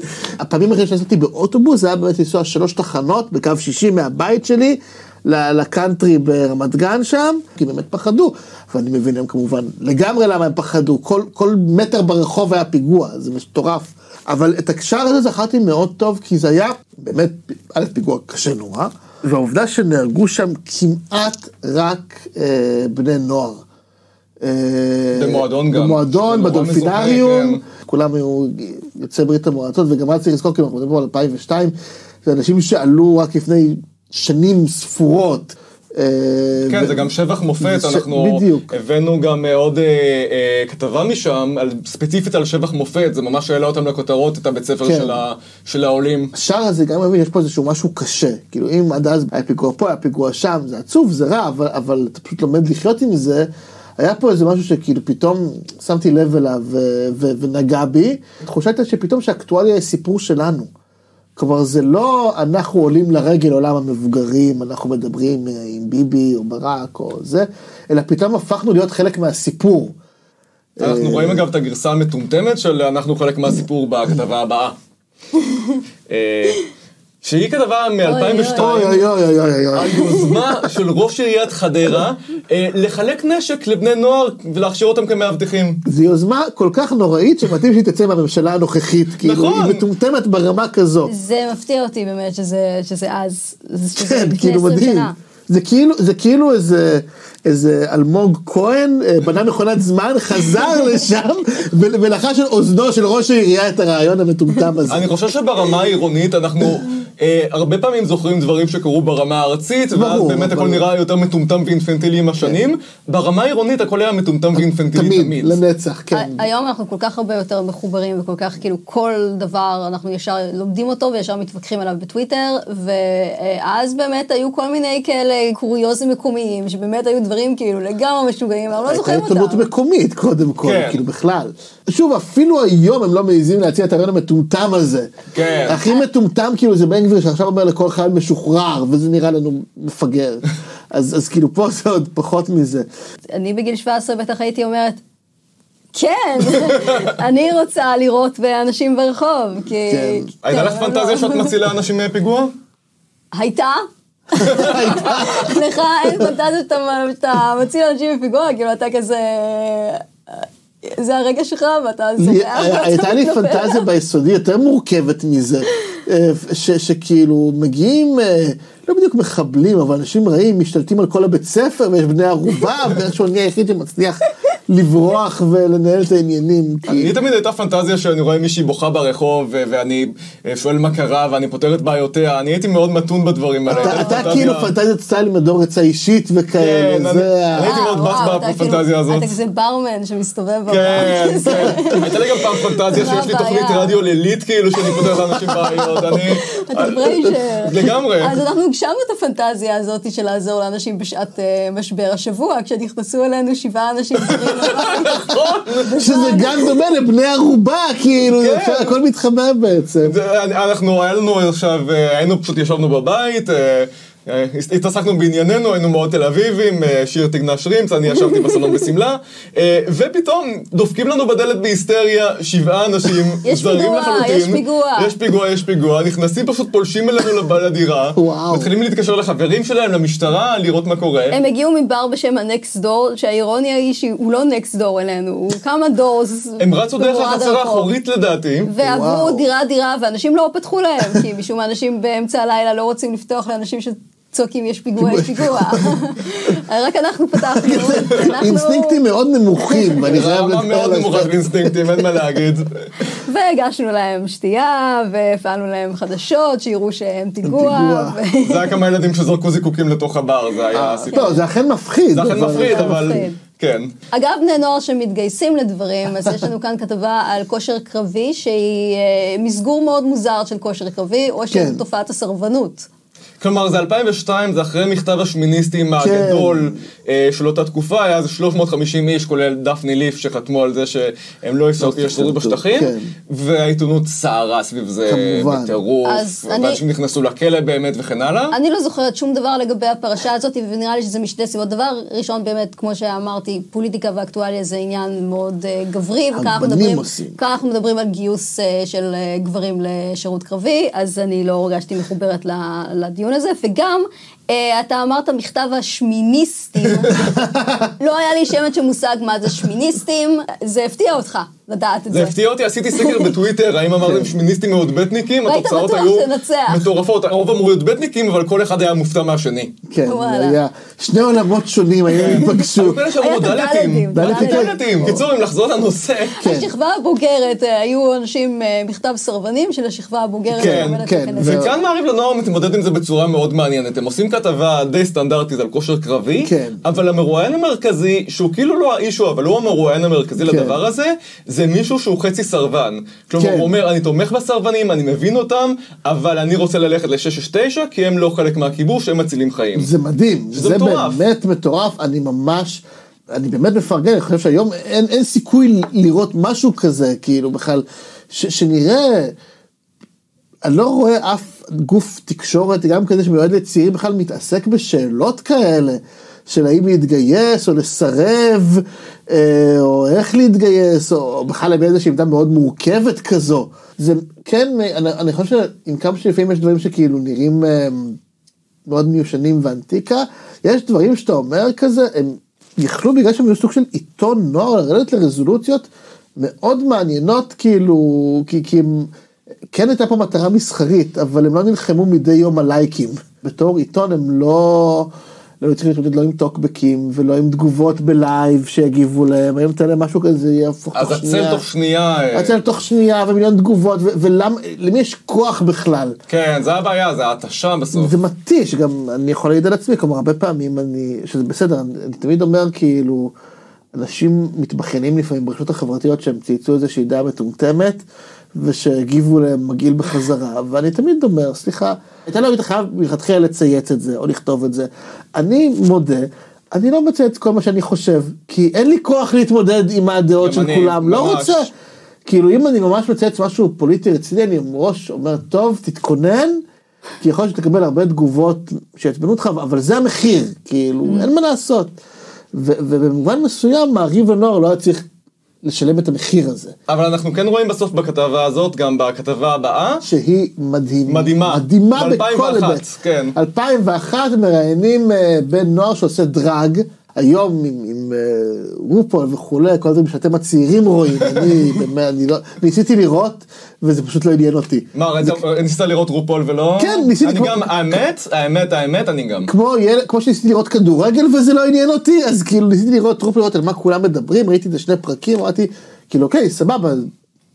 הפעמים האחרונות שעשיתי באוטובוס, זה היה באמת לנסוע שלוש תחנות בקו 60 מהבית שלי, לקאנטרי ברמת גן שם, כי באמת פחדו, ואני מבין הם כמובן לגמרי למה הם פחדו, כל, כל מטר ברחוב היה פיגוע, זה מטורף. אבל את הקשר הזה זכרתי מאוד טוב, כי זה היה באמת, א', פיגוע קשה נורא, והעובדה שנהרגו שם כמעט רק אה, בני נוער. אה, במועדון גם. במועדון, בדולפינריום, מזוהה, כולם היו יוצאי ברית המועצות, וגם אז צריך לזכור, כי אנחנו מדברים על 2002, זה אנשים שעלו רק לפני שנים ספורות. אה, כן, זה גם שבח מופת, אנחנו. הבאנו גם אה, עוד כתבה משם, ספציפית על שבח מופת, זה ממש העלה אותם לכותרות, את הבית ספר כן. של העולים. השער הזה גם מבין, יש פה איזשהו משהו קשה, כאילו אם עד אז היה פיגוע פה, היה פיגוע שם, זה עצוב, זה רע, אבל אתה פשוט לומד לחיות עם זה, היה פה איזה משהו שכאילו פתאום שמתי לב אליו ו- ו- ונגע בי, התחושה הייתה שפתאום שאקטואליה היא סיפור שלנו. כלומר זה לא אנחנו עולים לרגל עולם המבוגרים, אנחנו מדברים אה, עם ביבי או ברק או זה, אלא פתאום הפכנו להיות חלק מהסיפור. אנחנו אה, רואים אגב את הגרסה המטומטמת של אנחנו חלק מהסיפור בכתבה הבאה. שהיא כתבה מ-2002. אוי אוי אוי אוי אוי אוי. על יוזמה של ראש עיריית חדרה אה, לחלק נשק לבני נוער ולהכשיר אותם כמאבטחים. זו יוזמה כל כך נוראית שמתאים שהיא תצא מהממשלה הנוכחית, כאילו נכון. היא מטומטמת ברמה כזו. זה מפתיע אותי באמת שזה, שזה אז, שזה כן, לפני כאילו 20 מדהים. שנה. זה כאילו, זה כאילו איזה, איזה אלמוג כהן אה, בנה מכונת זמן, חזר לשם ול- ולחש על אוזנו של ראש העירייה את הרעיון המטומטם הזה. אני חושב שברמה העירונית אנחנו אה, הרבה פעמים זוכרים דברים שקרו ברמה הארצית, ואז באמת הכל. נראה יותר מטומטם ואינפנטילי עם השנים. ברמה העירונית הכל היה מטומטם ואינפנטילי תמיד, תמיד. לנצח, כן. היום אנחנו כל כך הרבה יותר מחוברים וכל כך כאילו כל דבר אנחנו ישר לומדים אותו וישר מתווכחים עליו בטוויטר ואז באמת היו כל מיני כאלה קוריוזים מקומיים שבאמת היו דברים כאילו לגמרי משוגעים, אנחנו לא הייתה זוכרים עיתונות אותם. מקומית קודם כל, כן. כאילו בכלל. שוב, אפילו היום הם לא מעיזים להציע את הרעיון המטומטם הזה. כן. הכי מטומטם כאילו זה בן גביר שעכשיו אומר לכל חייל משוחרר, וזה נראה לנו מפגר. אז, אז כאילו פה זה עוד פחות מזה. אני בגיל 17 בטח הייתי אומרת, כן, אני רוצה לראות באנשים ברחוב, כי... כן. הייתה כן, לך אבל פנטזיה לא. שאת מצילה אנשים מפיגוע? הייתה? לך אין פנטזיה שאתה מציל אנשים בפיגוע, כאילו אתה כזה... זה הרגע שלך ואתה זורח ואתה הייתה לי. פנטזיה ביסודי יותר מורכבת מזה, אה, ש- שכאילו מגיעים, אה, לא בדיוק מחבלים, אבל אנשים רעים משתלטים על כל הבית ספר ויש בני ערובה, ואיכשהו אני היחיד שמצליח לברוח ולנהל את העניינים. לי תמיד הייתה פנטזיה שאני רואה מישהי בוכה ברחוב ואני אה, שואל מה קרה ואני פותר את בעיותיה, אני הייתי מאוד מתון בדברים האלה. אתה- כאילו פנטזיית סטייל מדור עצה אישית כן, וכאלה, אני- זה אני הייתי מאוד בץ אתה בפנטזיה כאילו- הזאת. אתה כזה ברמן שמסתובב כן. כן. הייתה לי גם פעם פנטזיה שיש לי תוכנית? רדיו לילית כאילו שאני פותר לאנשים בעיות, אני... לגמרי. אז אנחנו הגשמנו את הפנטזיה הזאת של לעזור לאנשים בשעת אה, משבר השבוע, כשנכנסו אלינו שבעה אנשים זרים לבית. שזה גם דומה לבני ערובה, כאילו, כן. הכל מתחבר בעצם. אנחנו, היה לנו עכשיו, אה, היינו פשוט ישבנו בבית, אה, התעסקנו בענייננו, היינו מאוד תל אביבים, אה, שיר תגנה שרימפס, אני ישבתי בסלון בשמלה, אה, ופתאום דופקים לנו בדלת בהיסטריה שבעה אנשים זרים לחלוטין. יש פיגוע. יש פיגוע, יש פיגוע, נכנסים פשוט פולשים אלינו לב- לדירה, וואו. מתחילים להתקשר לחברים שלהם, למשטרה, לראות מה קורה. הם הגיעו מבר בשם הנקסט דור, שהאירוניה היא שהוא לא נקסט דור אלינו, הוא כמה דורס. הם רצו דרך במורד החצר הרחוב. האחורית לדעתי. ועברו וואו. דירה דירה, ואנשים לא פתחו להם, כי משום מה אנשים באמצע הלילה לא רוצים לפתוח לאנשים שצועקים יש פיגוע, יש פיגוע. רק אנחנו פתחנו. אנחנו- אינסטינקטים מאוד נמוכים, ואני חייב רמה מאוד נמוכה של אינסטינקטים, אין מה להגיד. והגשנו להם שתייה, והפעלנו להם חדשות, שיראו שהם פיגוע. זה היה כמה ילדים שזרקו זיקוקים לתוך הבר, זה היה הסיפור. לא, זה אכן מפחיד. זה אכן מפחיד, אבל... כן. אגב, בני נוער שמתגייסים לדברים, אז יש לנו כאן כתבה על כושר קרבי, שהיא אה, מסגור מאוד מוזר של כושר קרבי, או של כן. תופעת הסרבנות. כלומר, זה 2002, זה אחרי מכתב השמיניסטים הגדול אה, של אותה תקופה, היה איזה 350 איש, כולל דפני ליף, שחתמו על זה שהם לא יסרבו יסרבו, בשטחים, כן. והעיתונות סערה סביב זה. בטירוף, אז אני- ואנשים נכנסו לכלא באמת וכן הלאה. אני לא זוכרת שום דבר לגבי הפרשה הזאת, ונראה לי שזה משתי סיבות. דבר ראשון, באמת, כמו שאמרתי, פוליטיקה ואקטואליה זה עניין מאוד אה, גברי, וכאן אנחנו הבנים מדברים, אנחנו מדברים על גיוס אה, של אה, גברים לשירות קרבי, אז אני לא הרגשתי מחוברת לדיון הזה, וגם... אה, אתה אמרת מכתב השמיניסטים, לא היה לי שמץ של מושג מה זה שמיניסטים, זה הפתיע אותך לדעת את זה זה. הפתיע אותי, עשיתי סקר בטוויטר, האם אמרתם שמיניסטים מאוד בטניקים, והיית התוצאות היו. מטורפות, הרוב אמרו להיות בטניקים, אבל כל אחד היה מופתע מהשני. כן. היה שני עולמות שונים, היו. היו שאמרו היה את דלתים, דלתים, דלתים, קיצור, אם לחזור לנושא, כן. השכבה הבוגרת, אה, היו אנשים, אה, מכתב סרבנים של השכבה הבוגרת. כן, כן, וכאן מעריב לנוער מתמודד עם זה בצורה מאוד מעניינת. הם עושים כתבה די סטנדרטית על כושר קרבי, כן. אבל המרואיין המרכזי, שהוא כאילו לא האישו, אבל הוא המרואיין המרכזי כן. לדבר הזה, זה מישהו שהוא חצי סרבן. כלומר, כן. הוא אומר, אני תומך בסרבנים, אני מבין אותם, אבל אני רוצה ללכת ל-669, כי הם לא חלק מהכיבוש, הם מצילים חיים. זה מדהים, זה מטורף. באמת מטורף, אני ממש, אני באמת מפרגן, אני חושב שהיום אין, אין סיכוי לראות משהו כזה, כאילו בכלל, ש, שנראה, אני לא רואה אף גוף תקשורת, גם כזה שמיועד לצעירים, בכלל מתעסק בשאלות כאלה, של האם להתגייס או לסרב, אה, או איך להתגייס, או בכלל באיזושהי עמדה מאוד מורכבת כזו. זה כן, אני, אני חושב שעם כמה שלפעמים יש דברים שכאילו נראים אה, מאוד מיושנים ואנטיקה, יש דברים שאתה אומר כזה, הם יכלו בגלל שהם היו סוג של עיתון נוער לרדת לרזולוציות מאוד מעניינות כאילו, כי, כי הם, כן הייתה פה מטרה מסחרית, אבל הם לא נלחמו מדי יום על לייקים. בתור עיתון הם לא... לא היו צריכים להתמודד לא עם טוקבקים ולא עם תגובות בלייב שיגיבו להם, היום תראה משהו כזה יהפוך אז עצל תוך שנייה. עצל תוך שנייה ומיליון תגובות ולמה, למי יש כוח בכלל? כן, זה הבעיה, זה ההתשה בסוף. זה מתיש, גם אני יכול להעיד על עצמי, כלומר הרבה פעמים אני, שזה בסדר, אני, אני תמיד אומר כאילו, אנשים מתבכיינים לפעמים ברשתות החברתיות שהם צייצו איזושהי דעה מטומטמת. ושהגיבו להם מגעיל בחזרה, ואני תמיד אומר, סליחה, הייתה לו חייב מלכתחילה לצייץ את זה, או לכתוב את זה. אני מודה, אני לא מצייץ כל מה שאני חושב, כי אין לי כוח להתמודד עם הדעות של כולם, לא ממש. לא רוצה. כאילו אם אני ממש מצייץ משהו פוליטי רציני, אני מראש אומר, טוב, תתכונן, כי יכול להיות שתקבל הרבה תגובות שיעצבנו אותך, אבל זה המחיר, כאילו, mm. אין מה לעשות. ובמובן מסוים, מעריב הנוער לא היה צריך לשלם את המחיר הזה. אבל אנחנו כן רואים בסוף בכתבה הזאת, גם בכתבה הבאה. שהיא מדהימה. מדהימה. מדהימה בכל היבט. כן. 2001 מראיינים אה, בן נוער שעושה דרג. היום עם, עם uh, רופול וכולי, כל הדברים שאתם הצעירים רואים, אני באמת, אני לא, ניסיתי לראות וזה פשוט לא עניין אותי. מה, זה... ניסית לראות רופול ולא? כן, ניסיתי. אני כמו... גם, האמת, האמת, האמת, אני גם. כמו, יל... כמו שניסיתי לראות כדורגל וזה לא עניין אותי, אז כאילו ניסיתי לראות רופול, לראות על מה כולם מדברים, ראיתי את השני פרקים, אמרתי, כאילו אוקיי, סבבה,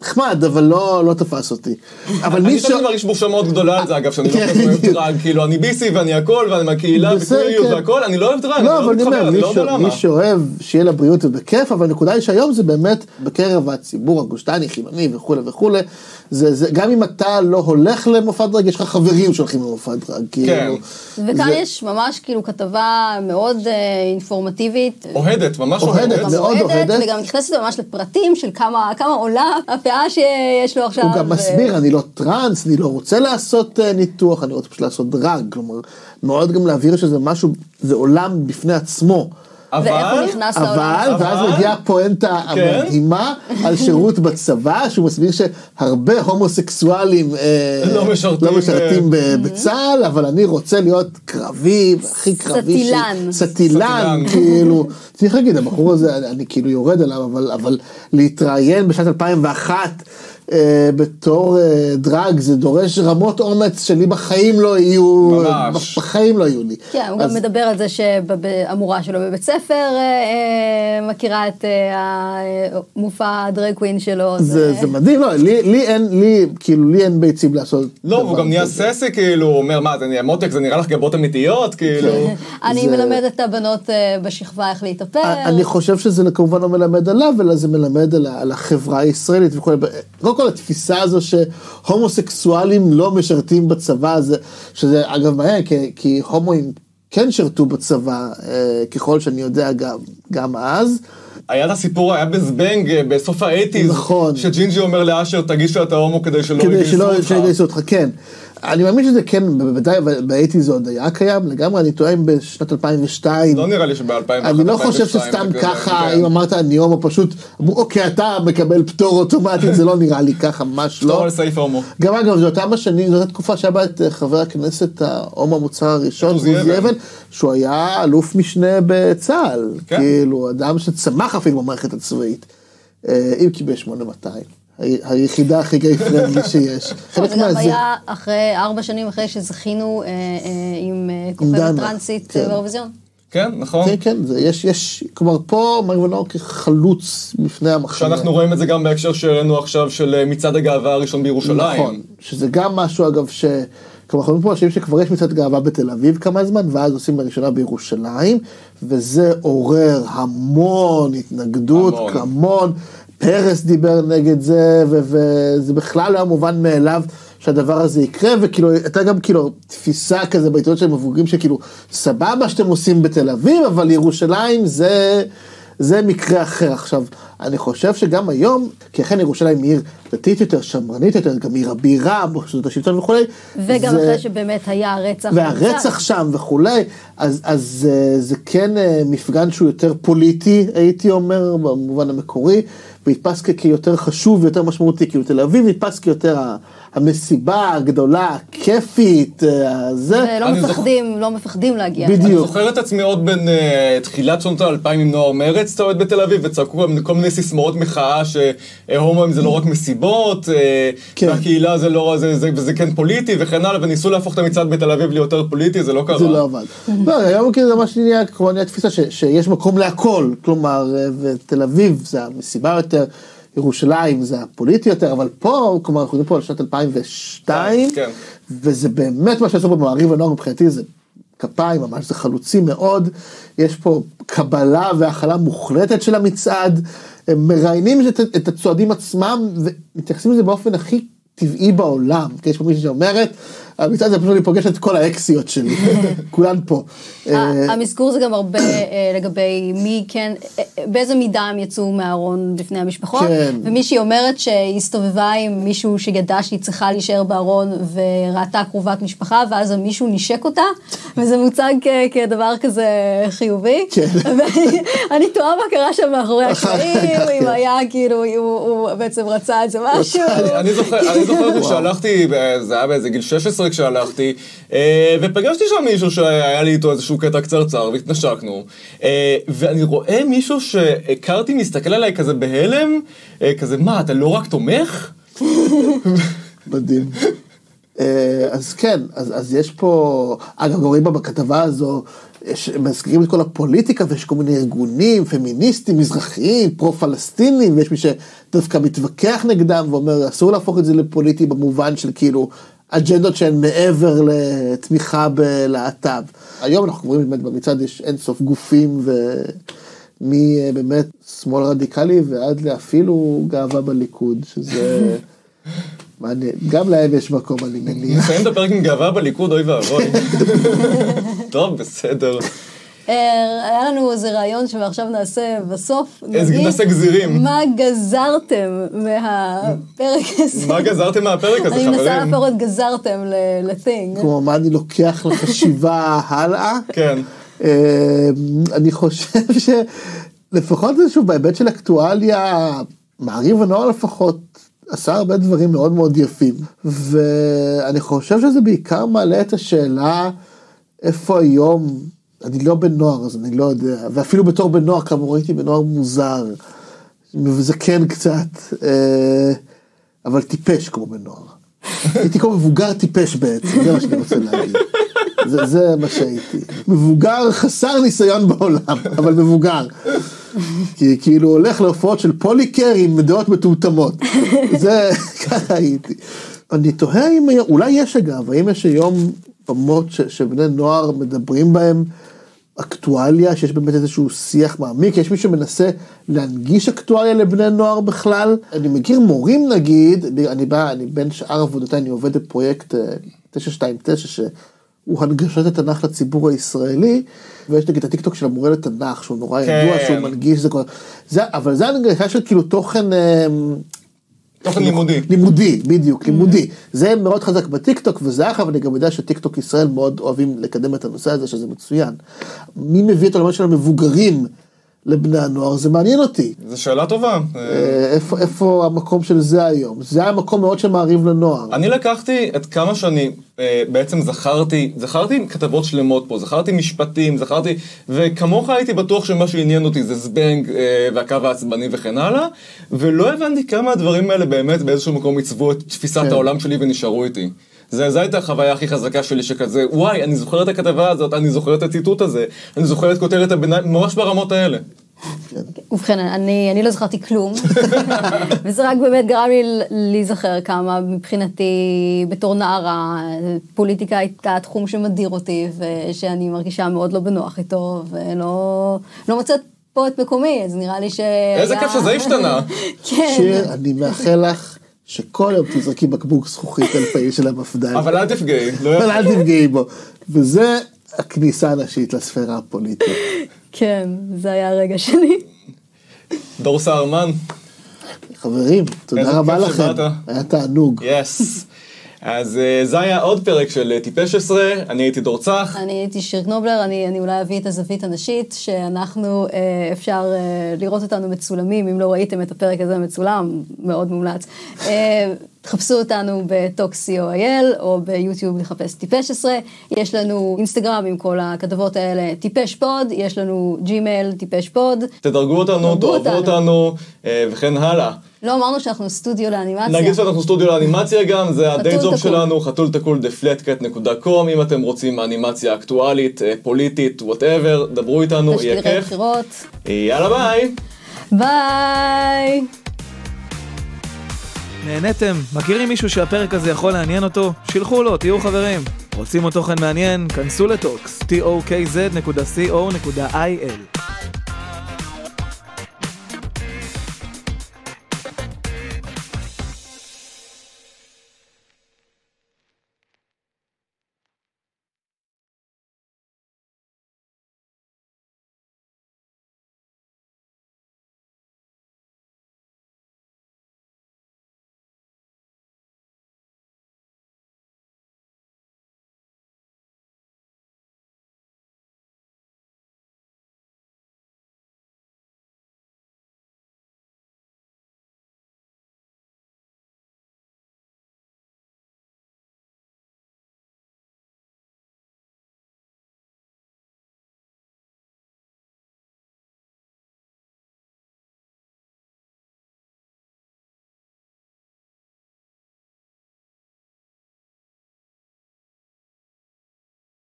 נחמד, אבל לא, לא תפס אותי. אבל מי ש... אני תמיד מרגיש בושה מאוד גדולה על זה, אגב, שאני לא כן. אוהב דרג, כאילו, אני ביסי ואני הכל, ואני מהקהילה, וקוויריות כן. והכל, אני לא אוהב דרג, לא, אני לא מתחבר, אני לא יודע למה. מי שאוהב, שיהיה לבריאות ובכיף, אבל הנקודה היא שהיום זה באמת בקרב הציבור הגושטני, חילוני וכולי וכולי, זה, זה, גם אם אתה לא הולך למופע דרג, יש לך חברים שהולכים למופע דרג. כאילו. כן. וכאן זה... יש ממש כאילו כתבה מאוד uh, אינפורמטיבית. אוהדת, ממש אוהדת. אוהדת, מאוד אוהדת. וגם נכנסת ממש לפרטים של כמה, כמה עולה הפאה שיש לו עכשיו. הוא גם. מסביר, אני לא טראנס, אני לא רוצה לעשות uh, ניתוח, אני רוצה פשוט לעשות דרג. כלומר, מאוד גם להבהיר שזה משהו, זה עולם בפני עצמו. אבל, ואיך הוא נכנס אבל, לעולם. ואז מגיעה הפואנטה כן? המדהימה על שירות בצבא, שהוא מסביר שהרבה הומוסקסואלים אה, לא משרתים, לא משרתים אה... בצה"ל, אבל אני רוצה להיות קרבי, הכי קרבי. סטילן. סטילן, כאילו, צריך להגיד, הבחור הזה, אני, אני כאילו יורד עליו, אבל, אבל להתראיין בשנת 2001, אה, בתור אה, דרג זה דורש רמות אומץ שלי בחיים לא יהיו, ממש. בחיים לא יהיו לי. כן, הוא אז... גם מדבר על זה שהמורה שלו בבית ספר אה, מכירה את המופע הדרג קווין שלו. זה, זה... זה מדהים, לא, לי, לי אין, לי, כאילו, לי אין ביצים לעשות. לא, הוא גם נהיה ססי, כאילו, הוא אומר, מה, זה נהיה מותק, זה נראה לך גבות אמיתיות, כאילו. אני מלמדת את הבנות בשכבה איך להתאפר. אני חושב שזה כמובן לא מלמד עליו, אלא זה מלמד על החברה הישראלית וכו'. קודם כל התפיסה הזו שהומוסקסואלים לא משרתים בצבא, זה, שזה אגב מעניין, כי, כי הומואים כן שרתו בצבא, אה, ככל שאני יודע גם, גם אז. היה את הסיפור, היה בזבנג אה, בסוף האייטיז, נכון, שג'ינג'י אומר לאשר תגיש לו את ההומו כדי שלא יגייסו אותך. כדי שלא יגייסו אותך, כן. אני מאמין שזה כן, בוודאי באייטי זה עוד היה קיים, לגמרי, אני טוען בשנת 2002. לא נראה לי שב-2001, אני לא חושב שסתם ככה, אם אמרת אני הומו, פשוט אמרו, אוקיי, אתה מקבל פטור אוטומטית, זה לא נראה לי ככה, ממש לא. פטור על סעיף ההומו. גם אגב, זו אותם השנים, זו התקופה שהיה בה את אה, חבר הכנסת ההומו המוצר הראשון, עוזי אבן, שהוא היה אלוף משנה בצה"ל. כן. כאילו, אדם שצמח אפילו במערכת הצבאית. אה, אם כי ב-8200. היחידה הכי גיי פרנדלי שיש. זה גם היה אחרי, ארבע שנים אחרי שזכינו אה, אה, עם אה, כוכבת טרנסית כן. באירוויזיון. כן, נכון. כן, כן, זה, יש, יש, כלומר פה מרק ונור כחלוץ בפני המחנה. שאנחנו רואים את זה גם בהקשר שהראינו עכשיו של מצעד הגאווה הראשון בירושלים. נכון, שזה גם משהו אגב ש... כלומר, אנחנו רואים פה אנשים שכבר יש מצעד גאווה בתל אביב כמה זמן, ואז עושים לראשונה בירושלים, וזה עורר המון התנגדות, המון. המון פרס דיבר נגד זה, וזה בכלל לא היה מובן מאליו שהדבר הזה יקרה, וכאילו, הייתה גם כאילו תפיסה כזה בעיתונות של מבוגרים שכאילו, סבבה שאתם עושים בתל אביב, אבל ירושלים זה... זה מקרה אחר. עכשיו, אני חושב שגם היום, כי אכן ירושלים היא עיר דתית יותר, שמרנית יותר, גם עיר הבירה, מוסדות השלטון וכולי. וגם זה- אחרי שבאמת היה רצח. והרצח שם וכולי, אז, אז אה, זה כן אה, מפגן שהוא יותר פוליטי, הייתי אומר, במובן המקורי, כ- כיותר חשוב ויותר משמעותי, כאילו תל אביב נתפס כיותר ה- המסיבה הגדולה, הכיפית, אה, זה. זוכר- מפחדים, לא מפחדים להגיע. בדיוק. אני זוכר את עצמי עוד בין אה, תחילת שנות האלפיים עם נוער מרץ, אתה אוהד בתל אביב, וצעקו כל מיני- סיסמאות מחאה שהומואים זה לא רק מסיבות, אה, כן. והקהילה זה לא, זה, זה, וזה כן פוליטי וכן הלאה, וניסו להפוך את המצעד בתל אביב ליותר פוליטי, זה לא קרה. זה לא עבד. לא, היום כאילו זה ממש נהיה, כלומר נהיה תפיסה ש, שיש מקום להכל, כלומר, אה, ותל אביב זה המסיבה יותר, ירושלים זה הפוליטי יותר, אבל פה, כלומר, אנחנו מדברים פה על שנת 2002, כן. וזה באמת מה שעשו במעריב הנוער מבחינתי זה כפיים, ממש זה חלוצי מאוד, יש פה קבלה והכלה מוחלטת של המצעד, הם מראיינים את, את הצועדים עצמם ומתייחסים לזה באופן הכי טבעי בעולם, כי יש פה מישהי שאומרת, המצעד זה פשוט אני פוגש את כל האקסיות שלי, כולן פה. אה, ה- המסגור זה גם הרבה אה, לגבי מי כן, אה, באיזה מידה הם יצאו מהארון בפני המשפחות. כן. ומישהי אומרת שהיא הסתובבה עם מישהו שידע שהיא צריכה להישאר בארון וראתה קרובת משפחה, ואז מישהו נשק אותה, וזה מוצג כ- כדבר כזה חיובי. כן. ואני תוהה מה קרה שם מאחורי הקלעים, אם כן. היה כאילו, הוא, בעצם רצה איזה משהו. אני, אני זוכר, אני זוכר שהלכתי, ב- זה היה באיזה גיל 16 כשהלכתי, אה, ופגשתי שם מישהו שהיה לי איתו איזשהו קטע קצרצר והתנשקנו, אה, ואני רואה מישהו שהכרתי מסתכל עליי כזה בהלם, אה, כזה מה אתה לא רק תומך? מדהים. אז כן, אז, אז יש פה, אגב, רואים בה בכתבה הזו, מזכירים את כל הפוליטיקה ויש כל מיני ארגונים, פמיניסטים, מזרחיים, פרו-פלסטינים, ויש מי שדווקא מתווכח נגדם ואומר, אסור להפוך את זה לפוליטי במובן של כאילו, אג'נדות שהן מעבר לתמיכה בלהט"ב. היום אנחנו רואים באמת במצעד יש אין סוף גופים ומבאמת שמאל רדיקלי ועד לאפילו גאווה בליכוד, שזה... מעניין, גם להם יש מקום אני מניח. נסיים את הפרק עם גאווה בליכוד, אוי ואבוי. טוב, בסדר. אה, היה לנו איזה רעיון שמעכשיו נעשה בסוף. איזה- נגיד, נעשה גזירים. מה גזרתם מהפרק הזה? מה גזרתם מהפרק הזה, אני מנסה חברים? להפוך את גזרתם ל-thing. כלומר, מה אני לוקח לחשיבה הלאה? כן. אה, אני חושב שלפחות איזשהו בהיבט של אקטואליה, מעריב הנוער לפחות עשה הרבה דברים מאוד מאוד יפים. ואני חושב שזה בעיקר מעלה את השאלה איפה היום, אני לא בן נוער אז אני לא יודע, ואפילו בתור בן נוער כאמור הייתי בן נוער מוזר, מזקן קצת, אה, אבל טיפש כמו בן נוער. הייתי כמו מבוגר טיפש בעצם, זה מה שאני רוצה להגיד. זה, זה מה שהייתי. מבוגר חסר ניסיון בעולם, אבל מבוגר. כי כאילו הולך להופעות של פוליקר עם דעות מטומטמות. זה, ככה הייתי. אני תוהה אם, אולי יש אגב, האם יש היום במות ש, שבני נוער מדברים בהם אקטואליה, שיש באמת איזשהו שיח מעמיק, יש מי שמנסה להנגיש אקטואליה לבני נוער בכלל. אני מכיר מורים נגיד, אני בא, אני בין שאר עבודותיי, אני עובד בפרויקט אה, 929, שהוא הנגשת התנ"ך לציבור הישראלי, ויש נגיד הטיקטוק של המורה לתנ"ך, שהוא נורא כן. ידוע, שהוא מנגיש, זה, כל- זה, אבל זה הנגשה של כאילו תוכן... תוכן לימודי. לימודי, בדיוק, לימודי. זה מאוד חזק בטיקטוק, וזה אגב, אני גם יודע שטיקטוק ישראל מאוד אוהבים לקדם את הנושא הזה, שזה מצוין. מי מביא את העולמות של המבוגרים לבני הנוער, זה מעניין אותי. זו שאלה טובה. אה, איפה, איפה המקום של זה היום? זה היה מקום מאוד שמעריב לנוער. אני לקחתי את כמה שאני אה, בעצם זכרתי, זכרתי כתבות שלמות פה, זכרתי משפטים, זכרתי, וכמוך הייתי בטוח שמה שעניין אותי זה זבנג אה, והקו העצבני וכן הלאה, ולא הבנתי כמה הדברים האלה באמת באיזשהו מקום עיצבו את תפיסת כן. העולם שלי ונשארו איתי. זה, זו הייתה החוויה הכי חזקה שלי שכזה, וואי, אני זוכר את הכתבה הזאת, אני זוכר את הציטוט הזה, אני זוכר את כותרת הביניים, ממש ברמות האלה. ובכן, אני, אני לא זכרתי כלום, וזה רק באמת גרם לי להיזכר כמה מבחינתי בתור נערה, פוליטיקה הייתה תחום שמדיר אותי, ושאני מרגישה מאוד לא בנוח איתו, ולא לא מוצאת פה את מקומי, אז נראה לי ש... איזה כיף שזה השתנה. כן. שיר, אני מאחל לך שכל יום תזרקי בקבוק זכוכית על פעיל של המפד"ל. אבל אל תפגעי, לא אבל. אל תפגעי בו. וזה הכניסה הנשית לספירה הפוליטית. כן, זה היה הרגע שלי. דור סהרמן, חברים, תודה רבה לכם. היה תענוג. יס. אז אה, זה היה עוד פרק של אה, טיפש עשרה, אני הייתי דור צח. אני הייתי שיר קנובלר, אני, אני אולי אביא את הזווית הנשית, שאנחנו, אה, אפשר אה, לראות אותנו מצולמים, אם לא ראיתם את הפרק הזה מצולם, מאוד מומלץ. אה, תחפשו אותנו בטוקס co.il, או ביוטיוב לחפש טיפש עשרה. יש לנו אינסטגרם עם כל הכתבות האלה, טיפש פוד, יש לנו ג'ימייל, טיפש פוד. תדרגו אותנו, תאהבו אותנו. אותנו, אה, וכן הלאה. לא אמרנו שאנחנו סטודיו לאנימציה. נגיד שאנחנו סטודיו לאנימציה גם, זה ה day job. שלנו, חתול תקול theflatcat.com, אם אתם רוצים אנימציה אקטואלית, אה, פוליטית, whatever, דברו איתנו, יהיה כיף. יאללה ביי. ביי! נהניתם? מכירים מישהו שהפרק הזה יכול לעניין אותו? שילחו לו, תהיו חברים. רוצים עוד תוכן מעניין? כנסו לטוקס, tokz.co.il